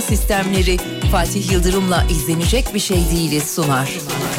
Sistemleri Fatih Yıldırım'la izlenecek bir şey değiliz sunar. Benden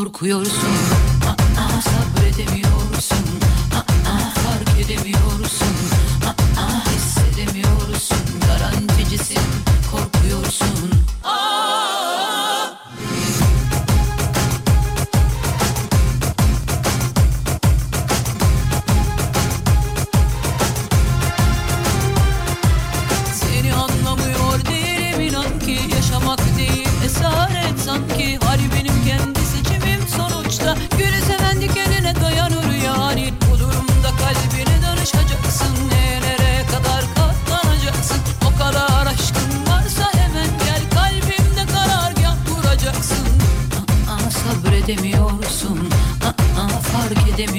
korkuyorsun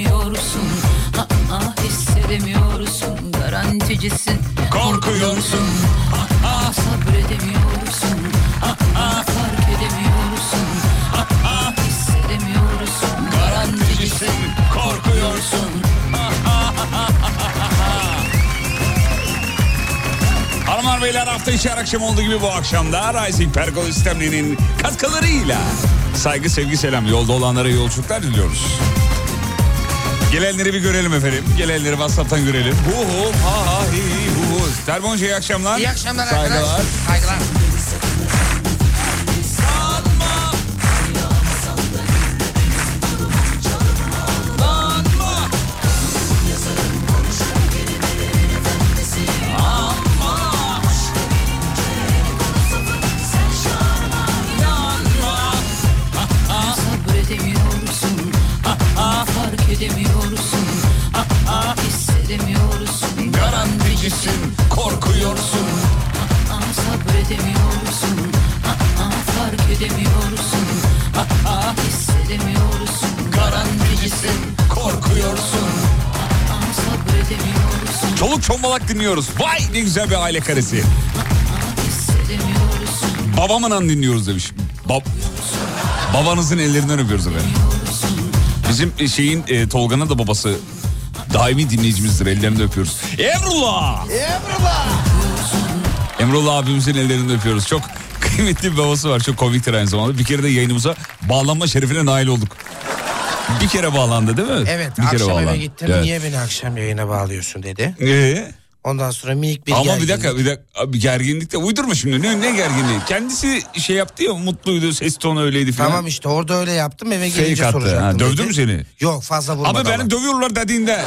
fark edemiyorsun Aa, hissedemiyorsun Garanticisin Korkuyorsun. Aa, sabredemiyorsun Aa, fark edemiyorsun Aa, hissedemiyorsun Garanticisin Korkuyorsun. Hanımlar beyler hafta içi her akşam olduğu gibi bu akşam da Rising Pergola sistemlerinin katkılarıyla saygı sevgi selam yolda olanlara yolculuklar diliyoruz. Gelenleri bir görelim efendim. Gelenleri WhatsApp'tan görelim. Hu hu ha ha hi hi hu hu. Terbonca iyi akşamlar. İyi akşamlar Saygılar. arkadaşlar. Saygılar. Dinliyoruz. Vay ne güzel bir aile karesi. Babamın an dinliyoruz demiş. Bab Babanızın ellerinden öpüyoruz efendim. Bizim e, şeyin e, Tolga'nın da babası daimi dinleyicimizdir. Ellerinden öpüyoruz. Emrullah! Emrullah. Emrullah abimizin ellerinden öpüyoruz. Çok kıymetli bir babası var. Çok komiktir aynı zamanda. Bir kere de yayınımıza bağlanma şerefine nail olduk. Bir kere bağlandı değil mi? Evet bir kere akşam eve bağlandı. gittim. Evet. Niye beni akşam yayına bağlıyorsun dedi. Ee? Ondan sonra minik bir Ama bir gerginlik. dakika bir dakika abi gerginlik de uydurma şimdi ne, ne gerginliği kendisi şey yaptı ya mutluydu ses tonu öyleydi falan. Tamam işte orada öyle yaptım eve Fake gelince attı. soracaktım. Ha, dövdü mü seni? Yok fazla vurmadı Abi beni ama. dövüyorlar dediğinde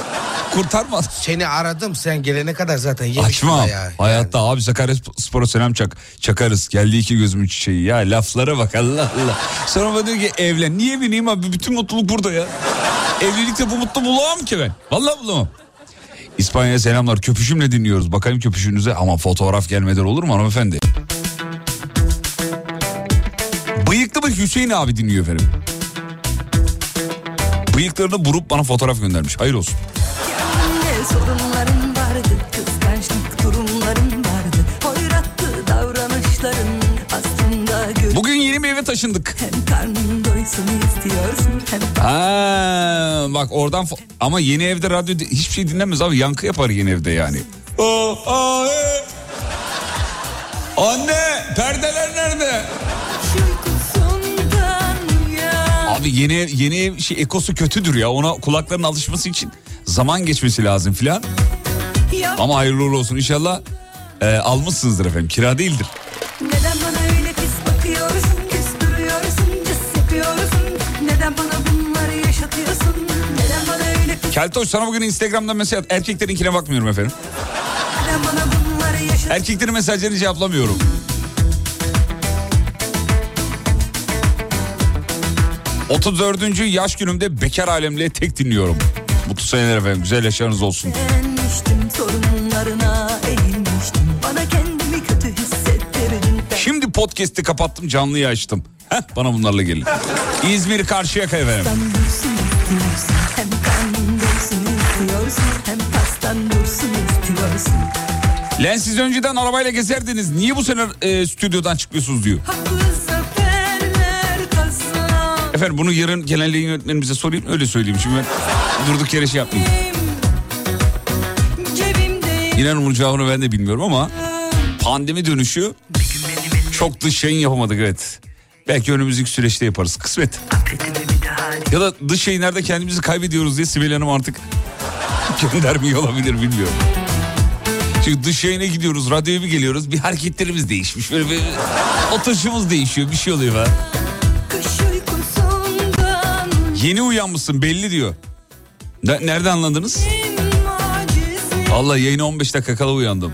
kurtarmadı. Seni aradım sen gelene kadar zaten yemiştim Açmam. ya. Hayatta abi Sakarya Spor'a selam çak. Çakarız. Geldi iki gözümün çiçeği. Ya laflara bak Allah Allah. Sonra bana diyor ki evlen. Niye bineyim abi? Bütün mutluluk burada ya. Evlilikte bu mutlu bulamam ki ben. Vallahi bulamam. İspanya'ya selamlar. Köpüşümle dinliyoruz. Bakayım köpüşünüze. Ama fotoğraf gelmeden olur mu hanımefendi? Bıyıklı bir Hüseyin abi dinliyor efendim. Bıyıklarını burup bana fotoğraf göndermiş. Hayır olsun. Ne sorunların vardı Kıskançlık durumların vardı Hoyrattı davranışların Bugün yeni bir eve taşındık. Ha, bak oradan ama yeni evde radyo hiçbir şey dinlemez abi yankı yapar yeni evde yani. Aa, aa, e. Anne perdeler nerede? Abi yeni ev, yeni ev şey ekosu kötüdür ya ona kulakların alışması için zaman geçmesi lazım filan. Ama hayırlı olsun inşallah e, almışsınızdır efendim kira değildir. Keltoş sana bugün Instagram'dan mesaj at. Erkeklerinkine bakmıyorum efendim. Erkeklerin mesajlarını cevaplamıyorum. ...34. yaş günümde bekar alemle tek dinliyorum. Mutlu seneler efendim. Güzel yaşlarınız olsun. Şimdi podcast'i kapattım canlıyı açtım. Heh, bana bunlarla gelin. İzmir Karşıyaka efendim. Lan siz önceden arabayla gezerdiniz. Niye bu sene e, stüdyodan çıkıyorsunuz diyor. Efendim bunu yarın genel yayın yönetmenimize sorayım öyle söyleyeyim. Şimdi ben durduk yere şey yapmayayım. İnan onun cevabını ben de bilmiyorum ama pandemi dönüşü çok dış yayın yapamadık evet. Belki önümüzdeki süreçte yaparız kısmet. Ya da dış yayınlarda kendimizi kaybediyoruz diye Sibel Hanım artık göndermiyor olabilir bilmiyorum. Çünkü dış yayına gidiyoruz, radyoya bir geliyoruz. Bir hareketlerimiz değişmiş. Böyle bir oturuşumuz değişiyor. Bir şey oluyor falan. Yeni uyanmışsın belli diyor. Ne- nerede anladınız? Allah yayına 15 dakika kala uyandım.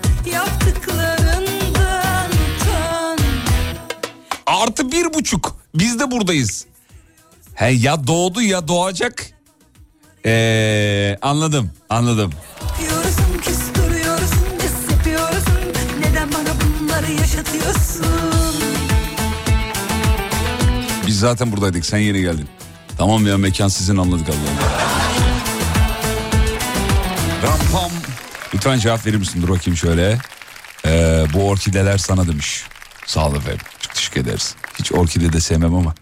Artı bir buçuk. Biz de buradayız. He ya doğdu ya doğacak. Ee, anladım anladım. Yaşatıyorsun Biz zaten buradaydık sen yeni geldin. Tamam ya mekan sizin anladık Allah'ım. Rampam. Lütfen cevap verir misin? Dur bakayım şöyle. Ee, bu orkideler sana demiş. Sağ ol efendim. Çok teşekkür ederiz. Hiç orkide de sevmem ama.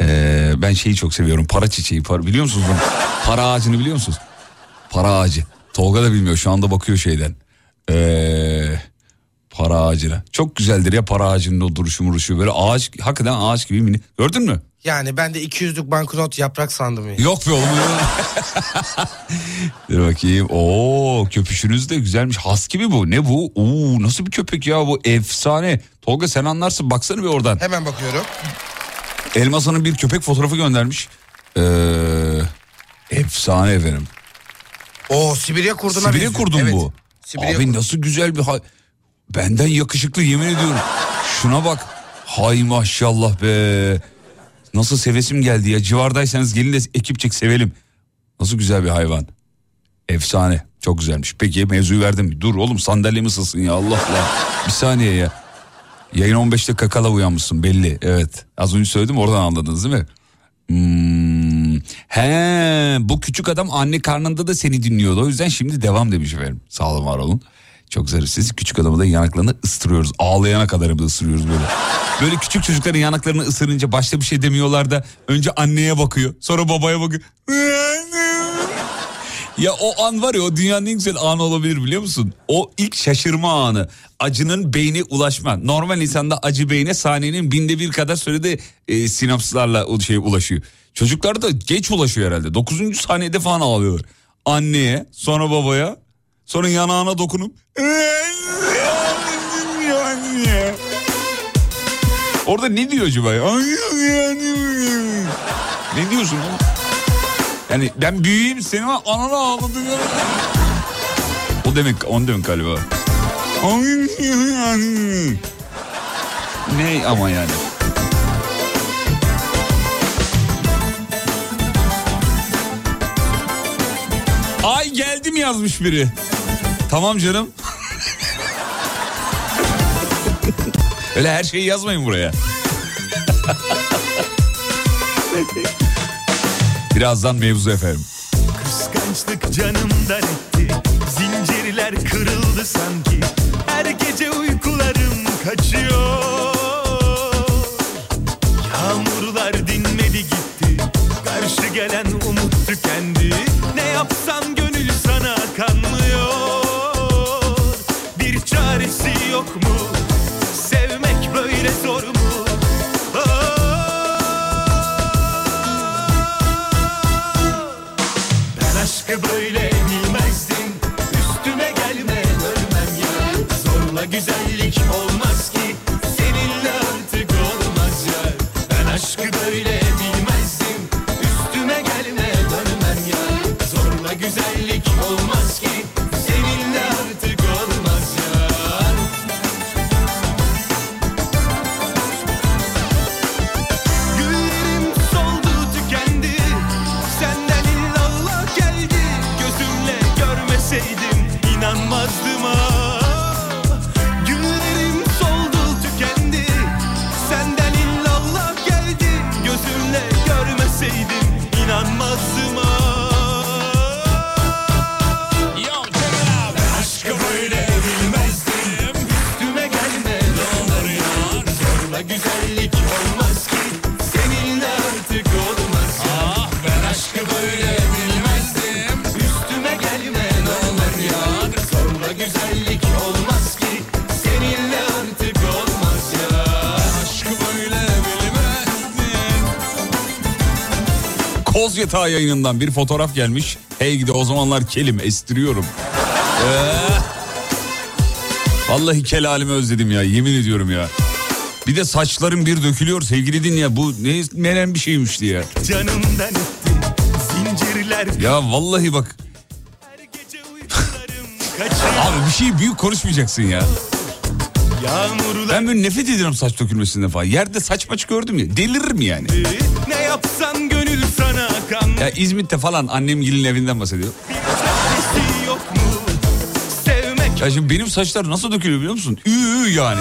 ee, ben şeyi çok seviyorum. Para çiçeği. Para, biliyor musunuz bunu? Para ağacını biliyor musunuz? Para ağacı. Tolga da bilmiyor. Şu anda bakıyor şeyden. Ee, para ağacına. Çok güzeldir ya para ağacının o duruşu muruşu. Böyle ağaç hakikaten ağaç gibi mini. Gördün mü? Yani ben de 200'lük banknot yaprak sandım. ya. Yok be oğlum. Dur bakayım. Oo köpüşünüz de güzelmiş. Has gibi bu. Ne bu? Oo nasıl bir köpek ya bu? Efsane. Tolga sen anlarsın. Baksana bir oradan. Hemen bakıyorum. Elmasa'nın bir köpek fotoğrafı göndermiş. Ee, efsane efendim. O Sibirya kurduna Sibirya benziyor. kurdun Evet. bu. Sibirya Abi kurdu. nasıl güzel bir hay... Benden yakışıklı yemin ediyorum. Şuna bak. Hay maşallah be. Nasıl sevesim geldi ya. Civardaysanız gelin de ekipçek sevelim. Nasıl güzel bir hayvan. Efsane. Çok güzelmiş. Peki mevzuyu verdim. Dur oğlum sandalyem ısılsın ya Allah Allah. Bir saniye ya. Yayın 15'te kakala uyanmışsın belli. Evet. Az önce söyledim oradan anladınız değil mi? Hmm. He, bu küçük adam anne karnında da seni dinliyordu. O yüzden şimdi devam demiş efendim. Sağ olun var olun. Çok zarifsiz. Küçük adamı da yanaklarını ıstırıyoruz. Ağlayana kadar hem ısırıyoruz böyle. Böyle küçük çocukların yanaklarını ısırınca başta bir şey demiyorlar da önce anneye bakıyor. Sonra babaya bakıyor. Ya o an var ya o dünyanın en güzel anı olabilir biliyor musun? O ilk şaşırma anı. Acının beyni ulaşma. Normal insanda acı beyne saniyenin binde bir kadar sürede e, sinapslarla o şey ulaşıyor. Çocuklar da geç ulaşıyor herhalde. Dokuzuncu saniyede falan ağlıyorlar. Anneye sonra babaya sonra yanağına dokunup Orada ne diyor acaba ya? Ne diyorsun oğlum? Yani ben büyüyeyim seni anana ağladı. ya. O demek, on demek galiba. ne ama yani. Ay geldim yazmış biri. Tamam canım. Öyle her şeyi yazmayın buraya. Birazdan mevzu efendim. Kıskançlık canımdan etti Zincirler kırıldı sanki Her gece uykularım kaçıyor Yağmur Karşı gelen umut tükendi Ne yapsam gönül çaresi yok mu? Sevmek böyle zor mu? Ben aşkı böyle bilmezdim. Üstüme gelme ölmem ya. Zorla güzellik Yatağı yayınından bir fotoğraf gelmiş. Hey gidi o zamanlar kelim estiriyorum. Ee, vallahi kel halimi özledim ya yemin ediyorum ya. Bir de saçlarım bir dökülüyor sevgili dinleyen bu ne menen bir şeymiş diye. Canımdan etti zincirler Ya vallahi bak abi bir şey büyük konuşmayacaksın ya. Yağmurlar Ben böyle nefret ediyorum saç dökülmesinden falan. Yerde saç maç gördüm ya deliririm yani. ne yapsam gönül sana Ya İzmit'te falan annem gelin evinden bahsediyor. Ya şimdi benim saçlar nasıl dökülüyor biliyor musun? Ü ü yani.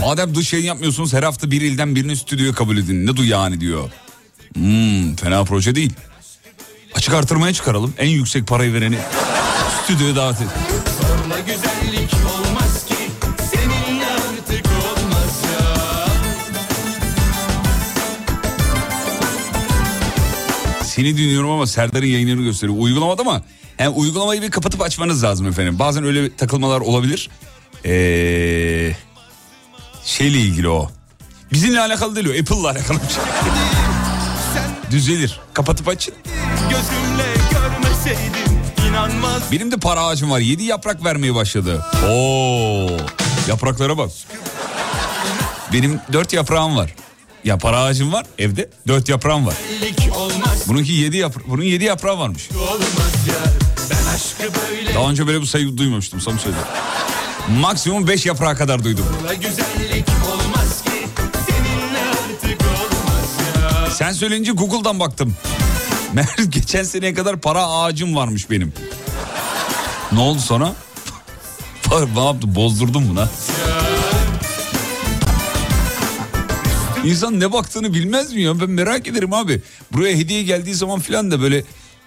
Madem duş yayın yapmıyorsunuz her hafta bir ilden birini stüdyoya kabul edin. Ne du yani diyor. Hmm, fena proje değil. Açık artırmaya çıkaralım. En yüksek parayı vereni stüdyoya davet et. Seni dinliyorum ama Serdar'ın yayınlarını gösteriyor. Uygulamada mı? Yani uygulamayı bir kapatıp açmanız lazım efendim. Bazen öyle takılmalar olabilir. Ee, şeyle ilgili o. Bizimle alakalı değil o. Apple'la alakalı bir şey. Düzelir. Kapatıp açın. gözümle görmeseydim inanmaz Benim de para ağacım var. Yedi yaprak vermeye başladı. Oo, yapraklara bak. Benim dört yaprağım var. Ya para ağacım var evde. Dört yaprağım var. Bununki yedi yapra bunun yedi yaprağı varmış. böyle Daha önce böyle bir sayı duymamıştım. Sana söyleyeyim. Maksimum beş yaprağa kadar duydum. Sen söyleyince Google'dan baktım. Meğer geçen seneye kadar para ağacım varmış benim. Ne oldu sonra? ne yaptı? Bozdurdum buna. İnsan ne baktığını bilmez mi ya? Ben merak ederim abi. Buraya hediye geldiği zaman filan da böyle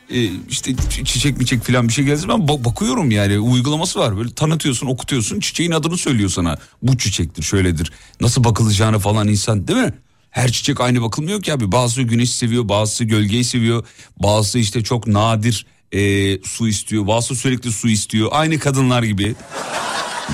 e, işte çi- çiçek miçek filan bir şey geldi. Ben ba- bakıyorum yani uygulaması var. Böyle tanıtıyorsun, okutuyorsun. Çiçeğin adını söylüyor sana. Bu çiçektir, şöyledir. Nasıl bakılacağını falan insan değil mi? Her çiçek aynı bakılmıyor ki abi. Bazısı güneş seviyor, bazısı gölgeyi seviyor. Bazısı işte çok nadir e, su istiyor. Bazısı sürekli su istiyor. Aynı kadınlar gibi.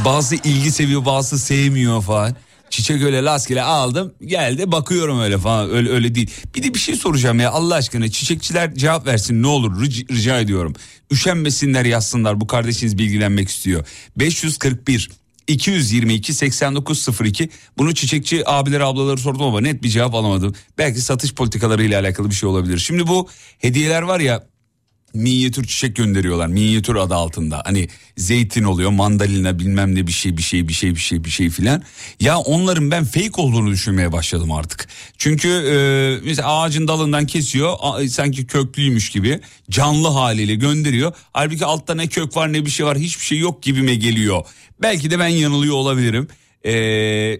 Bazı ilgi seviyor bazı sevmiyor falan. Çiçek öyle rastgele aldım geldi bakıyorum öyle falan öyle öyle değil. Bir de bir şey soracağım ya Allah aşkına çiçekçiler cevap versin ne olur ric- rica ediyorum. Üşenmesinler yazsınlar bu kardeşiniz bilgilenmek istiyor. 541 222 8902 bunu çiçekçi abileri ablaları sordum ama net bir cevap alamadım. Belki satış politikaları ile alakalı bir şey olabilir. Şimdi bu hediyeler var ya minyatür çiçek gönderiyorlar minyatür adı altında. Hani zeytin oluyor mandalina bilmem ne bir şey bir şey bir şey bir şey bir şey filan. Ya onların ben fake olduğunu düşünmeye başladım artık. Çünkü e, mesela ağacın dalından kesiyor a- sanki köklüymüş gibi canlı haliyle gönderiyor. Halbuki altta ne kök var ne bir şey var hiçbir şey yok gibime geliyor. Belki de ben yanılıyor olabilirim ee,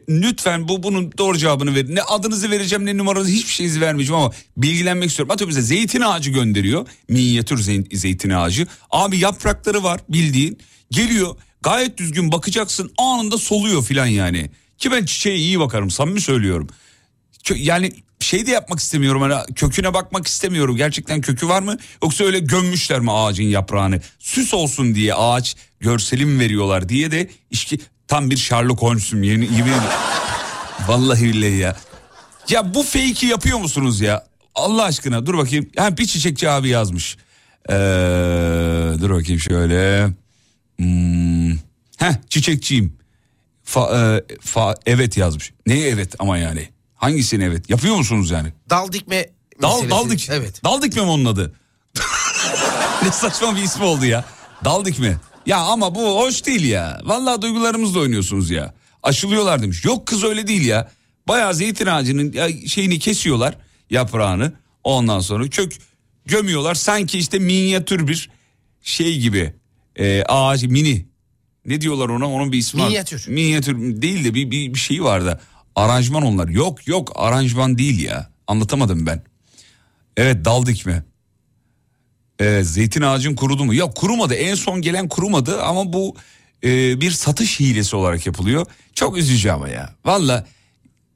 lütfen bu bunun doğru cevabını verin. Ne adınızı vereceğim ne numaranızı hiçbir şeyinizi vermeyeceğim ama bilgilenmek istiyorum. Atıyorum bize zeytin ağacı gönderiyor. Minyatür zey- zeytin ağacı. Abi yaprakları var bildiğin. Geliyor Gayet düzgün bakacaksın anında soluyor filan yani. Ki ben çiçeğe iyi bakarım samimi söylüyorum. Yani şey de yapmak istemiyorum hani köküne bakmak istemiyorum. Gerçekten kökü var mı yoksa öyle gömmüşler mi ağacın yaprağını? Süs olsun diye ağaç görselim veriyorlar diye de işki tam bir Sherlock Holmes'um yeni yemin Vallahi billahi ya. Ya bu fake'i yapıyor musunuz ya? Allah aşkına dur bakayım. Ha, bir çiçekçi abi yazmış. Ee, dur bakayım şöyle. Hmm. Heh çiçekçiyim. Fa, e, fa, evet yazmış. Neye evet ama yani? Hangisini evet? Yapıyor musunuz yani? Dal dikme Dal, dal dik. Evet. Dal dikme mi onun adı? ne saçma bir ismi oldu ya. Dal dikme. Ya ama bu hoş değil ya. Vallahi duygularımızla oynuyorsunuz ya. Aşılıyorlar demiş. Yok kız öyle değil ya. Bayağı zeytin ağacının şeyini kesiyorlar yaprağını. Ondan sonra kök gömüyorlar. Sanki işte minyatür bir şey gibi. E, ağaç mini. Ne diyorlar ona? Onun bir ismi var. Minyatür. Minyatür değil de bir, bir, bir şey vardı. Aranjman onlar. Yok yok aranjman değil ya. Anlatamadım ben. Evet dal dikme. Evet, zeytin ağacın kurudu mu? Ya kurumadı en son gelen kurumadı ama bu e, bir satış hilesi olarak yapılıyor. Çok üzücü ama ya. Valla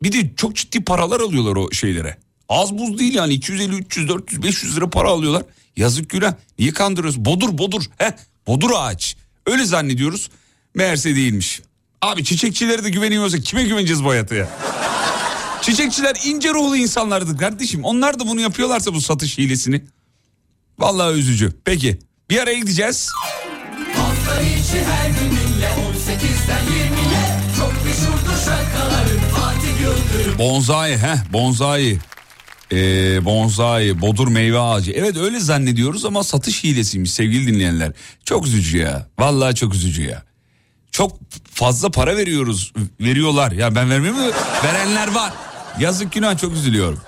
bir de çok ciddi paralar alıyorlar o şeylere. Az buz değil yani 250, 300, 400, 500 lira para alıyorlar. Yazık günah. Niye kandırıyoruz? Bodur bodur. Heh, bodur ağaç. Öyle zannediyoruz. Meğerse değilmiş. Abi çiçekçilere de güveniyorsak kime güveneceğiz bu hayata ya? Çiçekçiler ince ruhlu insanlardır kardeşim. Onlar da bunu yapıyorlarsa bu satış hilesini. Vallahi üzücü. Peki bir araya gideceğiz. Hafta içi her gününle 18'den 20'ye Çok meşhurdur şarkıların Fatih Yıldırım Bonzai heh bonzai. Ee, bonzai, bodur meyve ağacı. Evet öyle zannediyoruz ama satış hilesiymiş sevgili dinleyenler. Çok üzücü ya. Vallahi çok üzücü ya. Çok fazla para veriyoruz. Veriyorlar. Ya ben vermiyorum mu? Verenler var. Yazık günah çok üzülüyorum.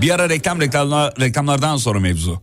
Bir ara reklam reklamlar, reklamlardan sonra mevzu.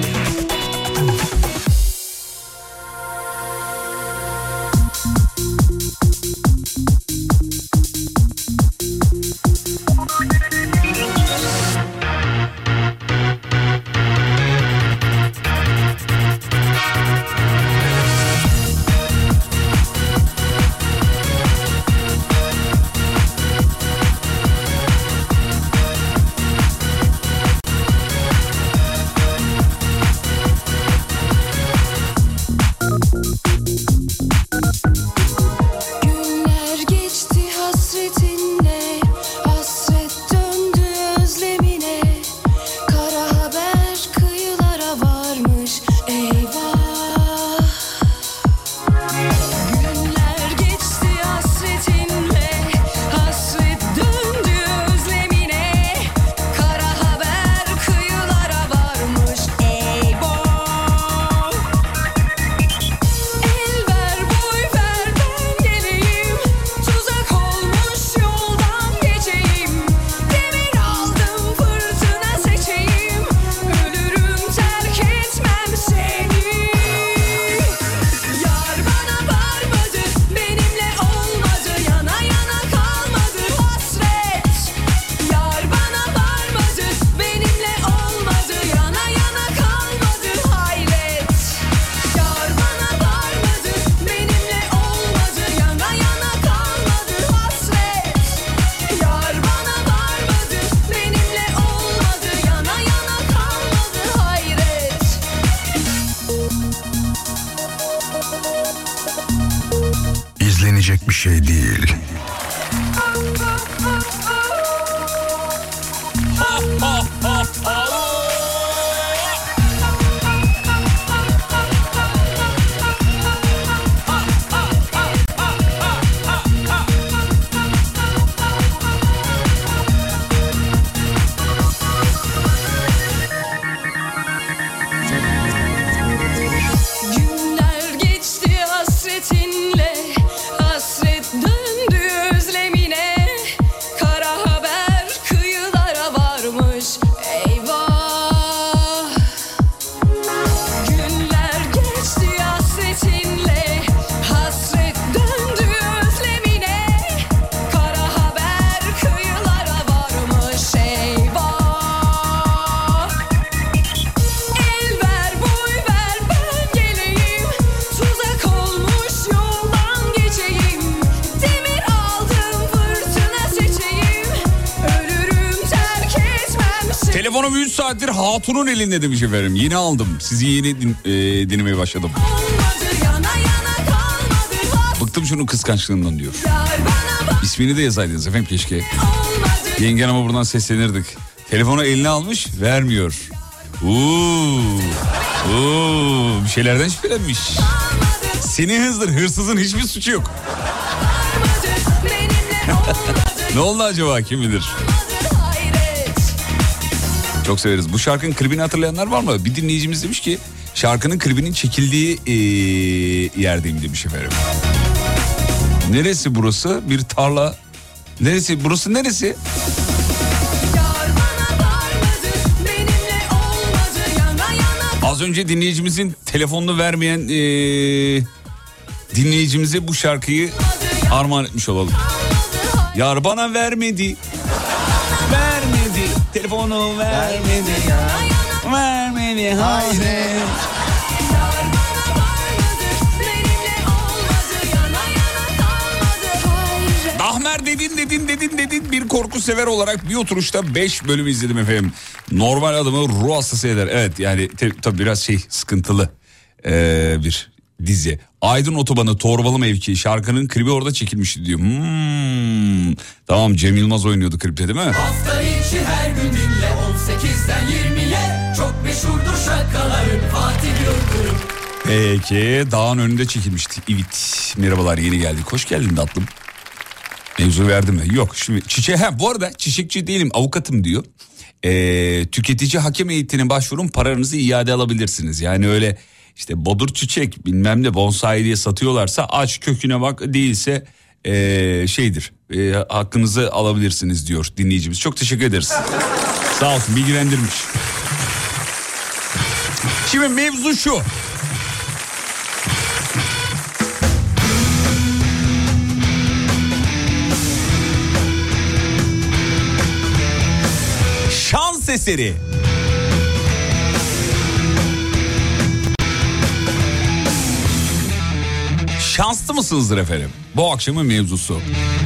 Elinde demiş efendim. Yeni aldım. Sizi yeni din, e, dinlemeye başladım. Yana yana Bıktım şunun kıskançlığından diyor. İsmini de yazaydınız efendim keşke. olmadı Yengen ama buradan seslenirdik. Telefonu eline almış vermiyor. Uuu. Uuu. Bir şeylerden şüphelenmiş. Seni hızdır hırsızın hiçbir suçu yok. Ne oldu acaba kim bilir? Çok severiz. Bu şarkının klibini hatırlayanlar var mı? Bir dinleyicimiz demiş ki şarkının klibinin çekildiği eee, yerdeyim demiş efendim. Neresi burası? Bir tarla. Neresi? Burası neresi? Az önce dinleyicimizin telefonunu vermeyen eee, dinleyicimize bu şarkıyı armağan etmiş olalım. Yar bana. Vermedi. Yana yana kalmadı hayret Ahmer dedin dedin dedin dedin bir korku sever olarak bir oturuşta 5 bölüm izledim efendim. Normal adamı ruh hastası eder. Evet yani tabii biraz şey sıkıntılı ee, bir dizi. Aydın Otobanı Torbalı Mevki şarkının klibi orada çekilmişti diyor. Hmm. Tamam Cem Yılmaz oynuyordu klipte değil mi? Hafta içi her gün Peki dağın önünde çekilmişti. Evet merhabalar yeni geldik. Hoş geldin tatlım. Mevzu verdi mi? Yok şimdi çiçeğe ha bu arada çiçekçi değilim avukatım diyor. Ee, tüketici hakem heyetine başvurun paranızı iade alabilirsiniz. Yani öyle işte bodur çiçek bilmem ne bonsai diye satıyorlarsa aç köküne bak değilse ee, şeydir ee, hakkınızı alabilirsiniz diyor dinleyicimiz. Çok teşekkür ederiz. Sağ olsun bilgilendirmiş. Şimdi mevzu şu. Eseri. Şanslı mısınızdır efendim? Bu akşamın mevzusu.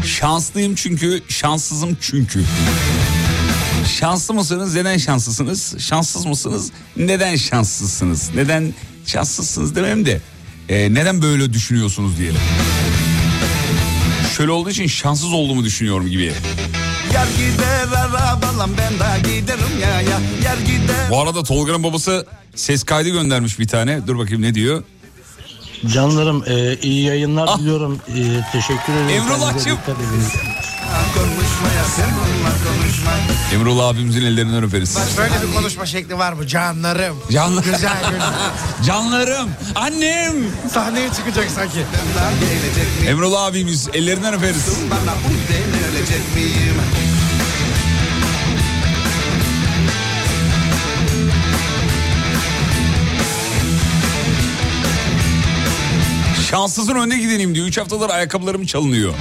Şanslıyım çünkü, şanssızım çünkü. Şanslı mısınız? Neden şanslısınız? Şanssız mısınız? Neden şanssızsınız? Neden şanssızsınız demem de e, neden böyle düşünüyorsunuz diyelim. Şöyle olduğu için şanssız olduğumu düşünüyorum gibi. Yer gider arabalan ben de giderim ya ya Yer gider Bu arada Tolga'nın babası ses kaydı göndermiş bir tane. Dur bakayım ne diyor? Canlarım e, iyi yayınlar Ah. diliyorum. E, teşekkür ederim. Emrullah'cığım. Kendinize dikkat edin. Konuşmaya sen bununla konuşma Emrullah abimizin ellerinden öperiz. Böyle bir konuşma şekli var mı canlarım? Canlı- Güzel güzel. Canlarım, annem. Sahneye çıkacak sanki. Emrullah abimiz ellerinden öperiz. bana uy denilecek miyim Şanssızın önüne gideneyim diyor. Üç haftadır ayakkabılarım çalınıyor.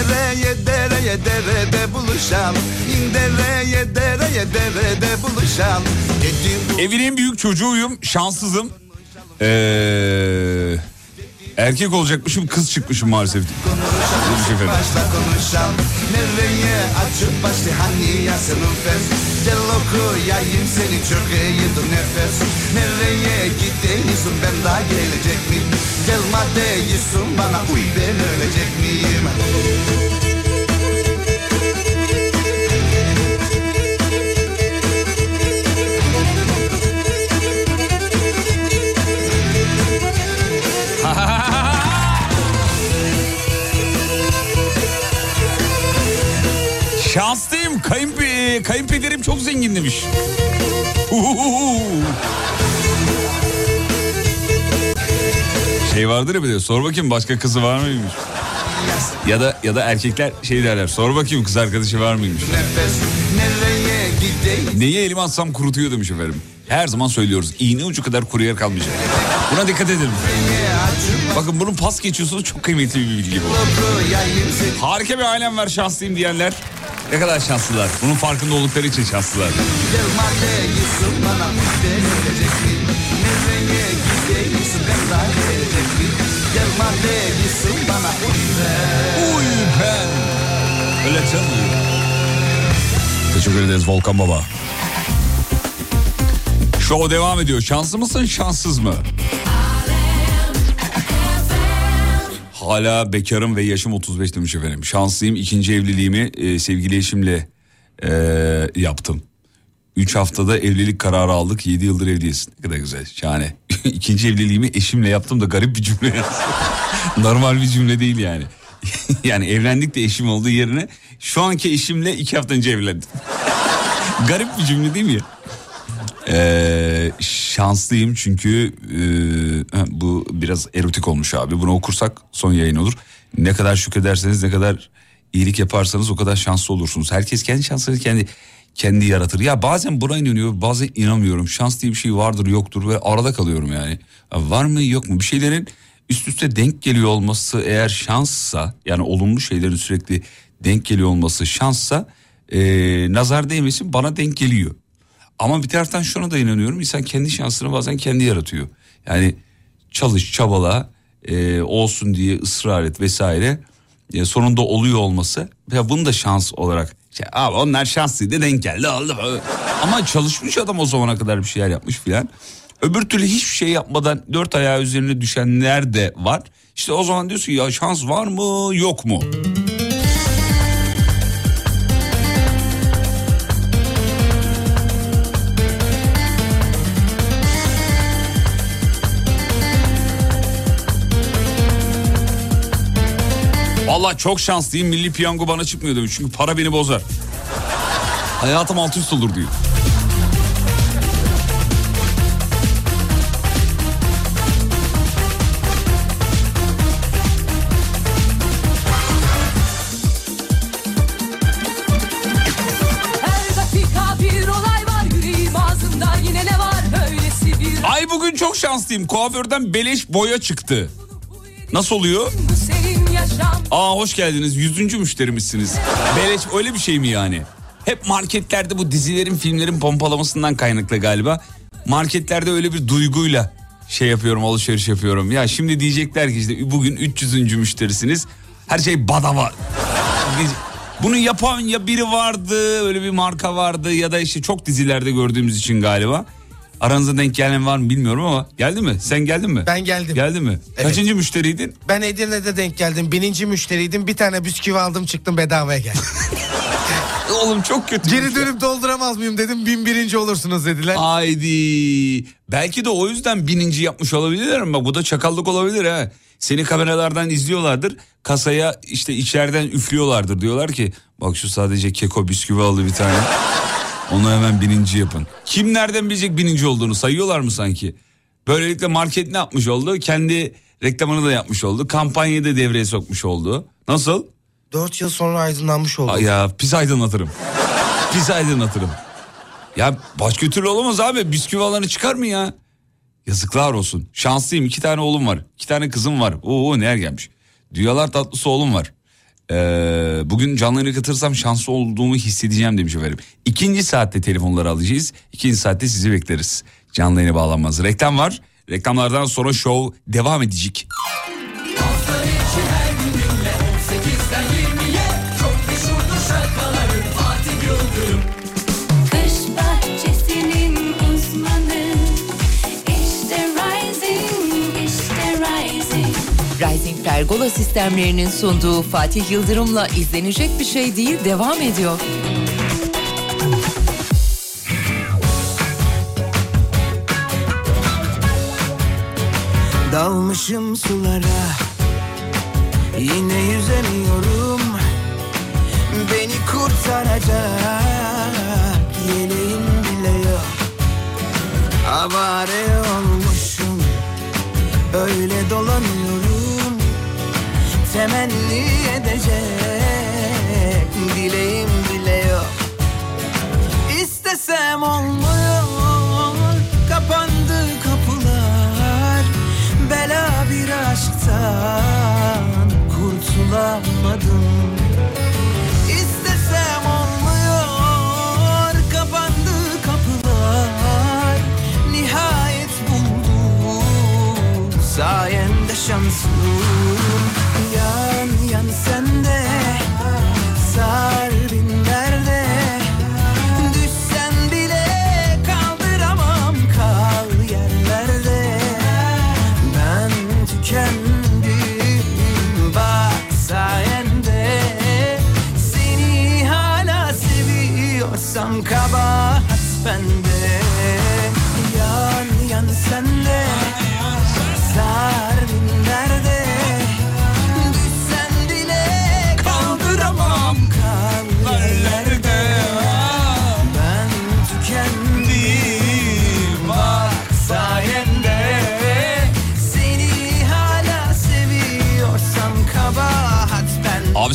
İndereye dereye derede buluşalım İndereye dereye derede buluşalım Gidin bu Evin en büyük çocuğuyum. Şanssızım. Ee, erkek olacakmışım kız çıkmışım maalesef. Efendim. başla konuşalım Nereye açıp başlı hani yasın nefes Gel okuyayım seni çok iyidir nefes Nereye gidiyorsun ben daha gelecek miyim Gelme değilsin bana uy ben ölecek miyim Şanslıyım. Kayınp kayınpederim çok zengin demiş. Şey vardır ya bir de sor bakayım başka kızı var mıymış? Ya da ya da erkekler şey derler sor bakayım kız arkadaşı var mıymış? Neyi elime atsam kurutuyor demiş efendim. Her zaman söylüyoruz iğne ucu kadar kuru yer kalmayacak. Buna dikkat edelim. Bakın bunu pas geçiyorsunuz çok kıymetli bir bilgi bu. Harika bir ailem var şanslıyım diyenler ne kadar şanslılar. Bunun farkında oldukları için şanslılar. Gelme değilsin bana uy ben öyle canım. Teşekkür ederiz Volkan Baba. Show devam ediyor. Şanslı mısın şanssız mı? Hala bekarım ve yaşım 35 demiş efendim. Şanslıyım ikinci evliliğimi e, sevgili eşimle e, yaptım. 3 haftada evlilik kararı aldık 7 yıldır evliyiz. Ne kadar güzel şahane. ikinci evliliğimi eşimle yaptım da garip bir cümle. Normal bir cümle değil yani. yani evlendik de eşim olduğu yerine şu anki eşimle 2 hafta önce evlendim. garip bir cümle değil mi ya? Ee, şanslıyım çünkü e, bu biraz erotik olmuş abi. Bunu okursak son yayın olur. Ne kadar şükrederseniz ne kadar iyilik yaparsanız o kadar şanslı olursunuz. Herkes kendi şansını kendi kendi yaratır. Ya bazen buna inanıyorum bazen inanmıyorum. Şans diye bir şey vardır yoktur ve arada kalıyorum yani. Ya var mı yok mu bir şeylerin üst üste denk geliyor olması eğer şanssa yani olumlu şeylerin sürekli denk geliyor olması şanssa e, nazar değmesin bana denk geliyor. Ama bir taraftan şuna da inanıyorum. İnsan kendi şansını bazen kendi yaratıyor. Yani çalış, çabala, e, olsun diye ısrar et vesaire. E, sonunda oluyor olması. Ya bunu da şans olarak. Şey, abi onlar şanslıydı denk geldi oldu. Ama çalışmış adam o zamana kadar bir şeyler yapmış filan. Öbür türlü hiçbir şey yapmadan dört ayağı üzerine düşenler de var. İşte o zaman diyorsun ya şans var mı yok mu? Valla çok şanslıyım milli piyango bana çıkmıyor demiş. Çünkü para beni bozar. Hayatım alt üst olur diyor. Ay bugün çok şanslıyım. Kuaförden beleş boya çıktı. Nasıl oluyor? Aa hoş geldiniz. Yüzüncü müşterimizsiniz. Beleş öyle bir şey mi yani? Hep marketlerde bu dizilerin filmlerin pompalamasından kaynaklı galiba. Marketlerde öyle bir duyguyla şey yapıyorum alışveriş yapıyorum. Ya şimdi diyecekler ki işte bugün 300. müşterisiniz. Her şey badava. Bunu yapan ya biri vardı öyle bir marka vardı ya da işte çok dizilerde gördüğümüz için galiba. Aranızda denk gelen var mı bilmiyorum ama geldi mi? Sen geldin mi? Ben geldim. Geldi mi? Evet. Kaçıncı müşteriydin? Ben Edirne'de denk geldim. Bininci müşteriydim. Bir tane bisküvi aldım çıktım bedavaya geldim. Oğlum çok kötü. Geri dönüp dolduramaz mıyım dedim. Bin birinci olursunuz dediler. Haydi. Belki de o yüzden bininci yapmış olabilirler ama bu da çakallık olabilir ha. Seni kameralardan izliyorlardır. Kasaya işte içeriden üflüyorlardır. Diyorlar ki bak şu sadece keko bisküvi aldı bir tane. Onu hemen bininci yapın. Kim nereden bilecek bininci olduğunu sayıyorlar mı sanki? Böylelikle market ne yapmış oldu? Kendi reklamını da yapmış oldu. Kampanyayı da devreye sokmuş oldu. Nasıl? Dört yıl sonra aydınlanmış oldum. Ay ya pis aydınlatırım. pis aydınlatırım. Ya başka türlü olamaz abi. Bisküvi alanı çıkar mı ya? Yazıklar olsun. Şanslıyım. iki tane oğlum var. iki tane kızım var. Oo neler gelmiş. Dünyalar tatlısı oğlum var. Ee, bugün canlı katılırsam şanslı olduğumu hissedeceğim demiş efendim. İkinci saatte telefonları alacağız. İkinci saatte sizi bekleriz. Canlı yayına. Reklam var. Reklamlardan sonra show devam edecek. Pergola sistemlerinin sunduğu Fatih Yıldırım'la izlenecek bir şey değil devam ediyor. Dalmışım sulara Yine yüzemiyorum. Beni kurtaracak Yeleğim bile yok. Avare olmuşum Öyle dolanıyorum Temenni edecek. Dileğim bile yok. İstesem olmuyor. Kapandı kapılar. Bela bir aşktan Kurtulamadım. İstesem olmuyor. Kapandı kapılar. Nihayet buldum. Sayende şansım Yan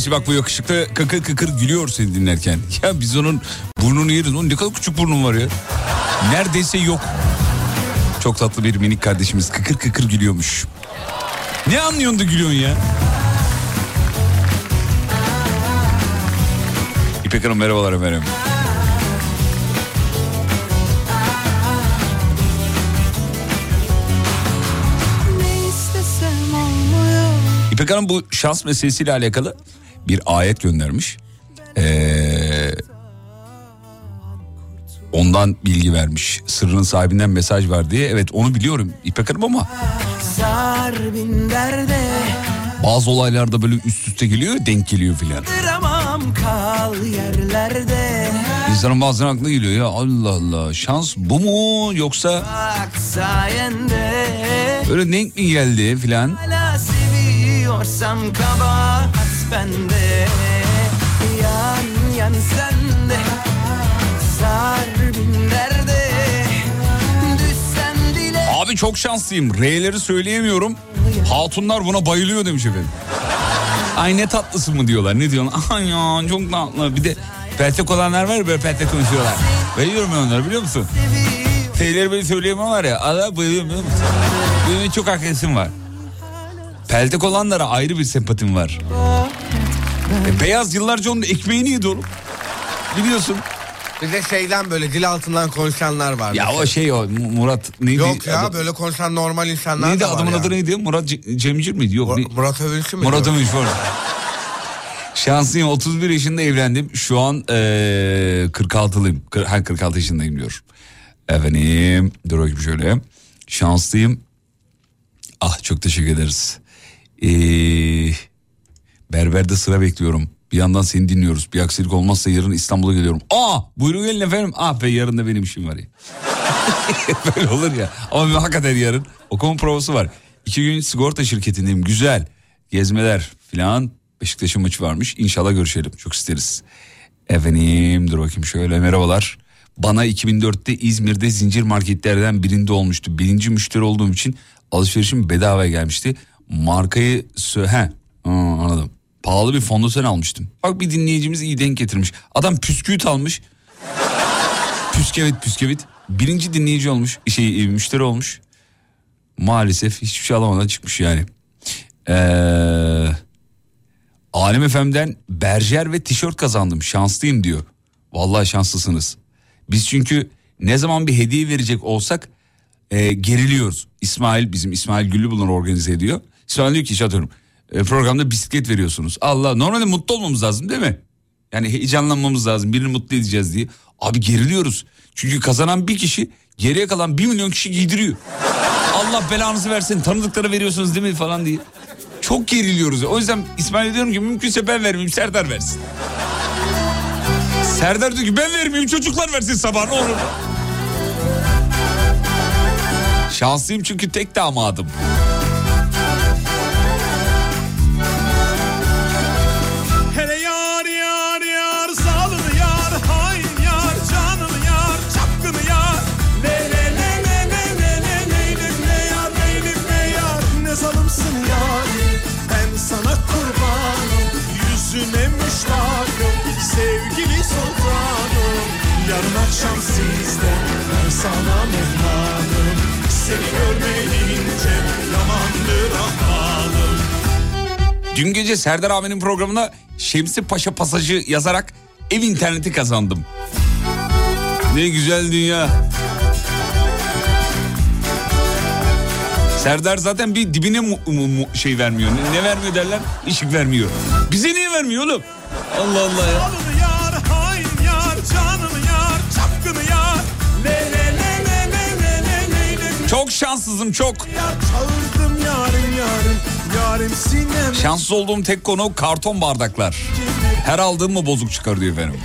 Abisi bak bu yakışıklı kıkır kıkır gülüyor seni dinlerken. Ya biz onun burnunu yeriz. Onun ne kadar küçük burnun var ya. Neredeyse yok. Çok tatlı bir minik kardeşimiz kıkır kıkır gülüyormuş. Ne anlıyorsun da gülüyorsun ya? İpek Hanım merhabalar efendim. İpek Hanım bu şans meselesiyle alakalı bir ayet göndermiş. Ee, ondan bilgi vermiş. Sırrının sahibinden mesaj var diye. Evet onu biliyorum İpek Hanım ama bazı olaylarda böyle üst üste geliyor denk geliyor filan. İnsanın bazen aklına geliyor ya Allah Allah şans bu mu yoksa Bak sayende öyle denk mi geldi filan. Hala seviyorsam kabahat bende Yan yan sende Sar derde Düşsen bile Abi çok şanslıyım R'leri söyleyemiyorum. Hatunlar buna bayılıyor demiş efendim. Ay ne tatlısın mı diyorlar ne diyorlar. Ay ya çok tatlı bir de peltek olanlar var böyle peltek konuşuyorlar. Bayılıyorum ben onları biliyor musun? Şeyleri böyle söyleyemem var ya. Allah bayılıyorum biliyor musun? Benim çok arkadaşım var. Peltek olanlara ayrı bir sempatim var. E, beyaz yıllarca onun ekmeğini yedi oğlum. Biliyorsun. Bir de şeyden böyle dil altından konuşanlar var. Ya mesela. o şey o Mu- Murat neydi? Yok ya Adı- böyle konuşan normal insanlar Neydi da var adamın ya. adı neydi? Murat Ce- Cemcir miydi? Yok. Mur- Murat Övünçü mü? Murat diyor? Övünç var. Şanslıyım 31 yaşında evlendim. Şu an eee 46'lıyım. Kır- Ha 46 yaşındayım diyor. Efendim dur bakayım şöyle. Şanslıyım. Ah çok teşekkür ederiz. Ee, berberde sıra bekliyorum. Bir yandan seni dinliyoruz. Bir aksilik olmazsa yarın İstanbul'a geliyorum. Aa buyurun gelin efendim. Ah be yarın da benim işim var ya. Böyle olur ya. Ama hakikaten yarın okuma provası var. İki gün sigorta şirketindeyim. Güzel. Gezmeler filan. Beşiktaş'ın maçı varmış. İnşallah görüşelim. Çok isteriz. Efendim dur bakayım şöyle merhabalar. Bana 2004'te İzmir'de zincir marketlerden birinde olmuştu. Birinci müşteri olduğum için alışverişim bedava gelmişti. Markayı sö- he anladım. Pahalı bir fondöten almıştım. Bak bir dinleyicimiz iyi denk getirmiş. Adam püsküvit almış. Püskevit püskevit. Birinci dinleyici olmuş. Şey e, müşteri olmuş. Maalesef hiçbir şey alamadan çıkmış yani. Ee, Alem FM'den berjer ve tişört kazandım. Şanslıyım diyor. Vallahi şanslısınız. Biz çünkü ne zaman bir hediye verecek olsak e, geriliyoruz. İsmail bizim İsmail Güllü bunları organize ediyor. İsmail diyor ki işte atıyorum programda bisiklet veriyorsunuz. Allah normalde mutlu olmamız lazım değil mi? Yani heyecanlanmamız lazım birini mutlu edeceğiz diye. Abi geriliyoruz. Çünkü kazanan bir kişi geriye kalan bir milyon kişi giydiriyor. Allah belanızı versin tanıdıklara veriyorsunuz değil mi falan diye. Çok geriliyoruz. O yüzden İsmail'e diyorum ki mümkünse ben vermeyeyim Serdar versin. Serdar diyor ki ben vermeyeyim çocuklar versin sabah ne olur. Şanslıyım çünkü tek damadım. Sana mehmanım Seni görmeyince yamandır ahvalim Dün gece Serdar abinin programına Şemsi Paşa pasajı yazarak ev interneti kazandım. Ne güzel dünya. Serdar zaten bir dibine mu- mu- mu- şey vermiyor. Ne, ne vermiyor derler? Işık vermiyor. Bize niye vermiyor oğlum? Allah Allah ya. Şanssızım çok. Şanssız olduğum tek konu karton bardaklar. Her aldığım mı bozuk çıkar diyor efendim.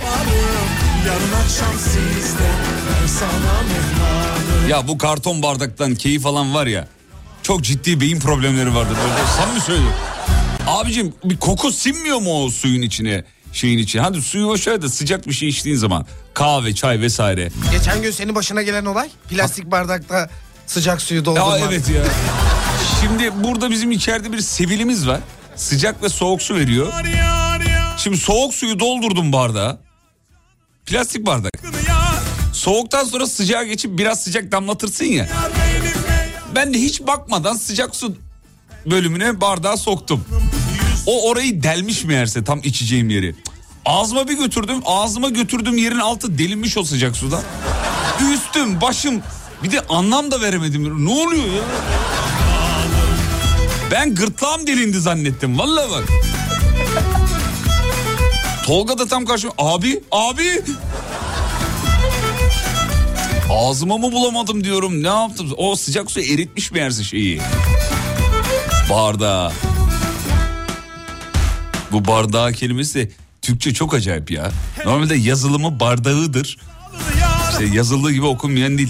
Ya bu karton bardaktan keyif alan var ya çok ciddi beyin problemleri vardır. Böyle samimi söylüyorum. Abicim bir koku sinmiyor mu o suyun içine? Şeyin içine. Hadi suyu boş ver de sıcak bir şey içtiğin zaman kahve, çay vesaire. Geçen gün senin başına gelen olay plastik bardakta sıcak suyu doldurmak. Ya evet ya. Şimdi burada bizim içeride bir sevilimiz var. Sıcak ve soğuk su veriyor. Şimdi soğuk suyu doldurdum bardağa. Plastik bardak. Soğuktan sonra sıcağa geçip biraz sıcak damlatırsın ya. Ben de hiç bakmadan sıcak su bölümüne bardağı soktum. O orayı delmiş meğerse tam içeceğim yeri. Ağzıma bir götürdüm. Ağzıma götürdüğüm yerin altı delinmiş o sıcak sudan. Üstüm, başım. Bir de anlam da veremedim. Ne oluyor ya? Ben gırtlağım delindi zannettim. Vallahi bak. Tolga da tam karşıma. Abi, abi. Ağzıma mı bulamadım diyorum. Ne yaptım? O sıcak su eritmiş meğerse şeyi. Bardağı. Bu bardağı kelimesi Türkçe çok acayip ya. Normalde yazılımı bardağıdır. İşte yazıldığı gibi okunmayan dil.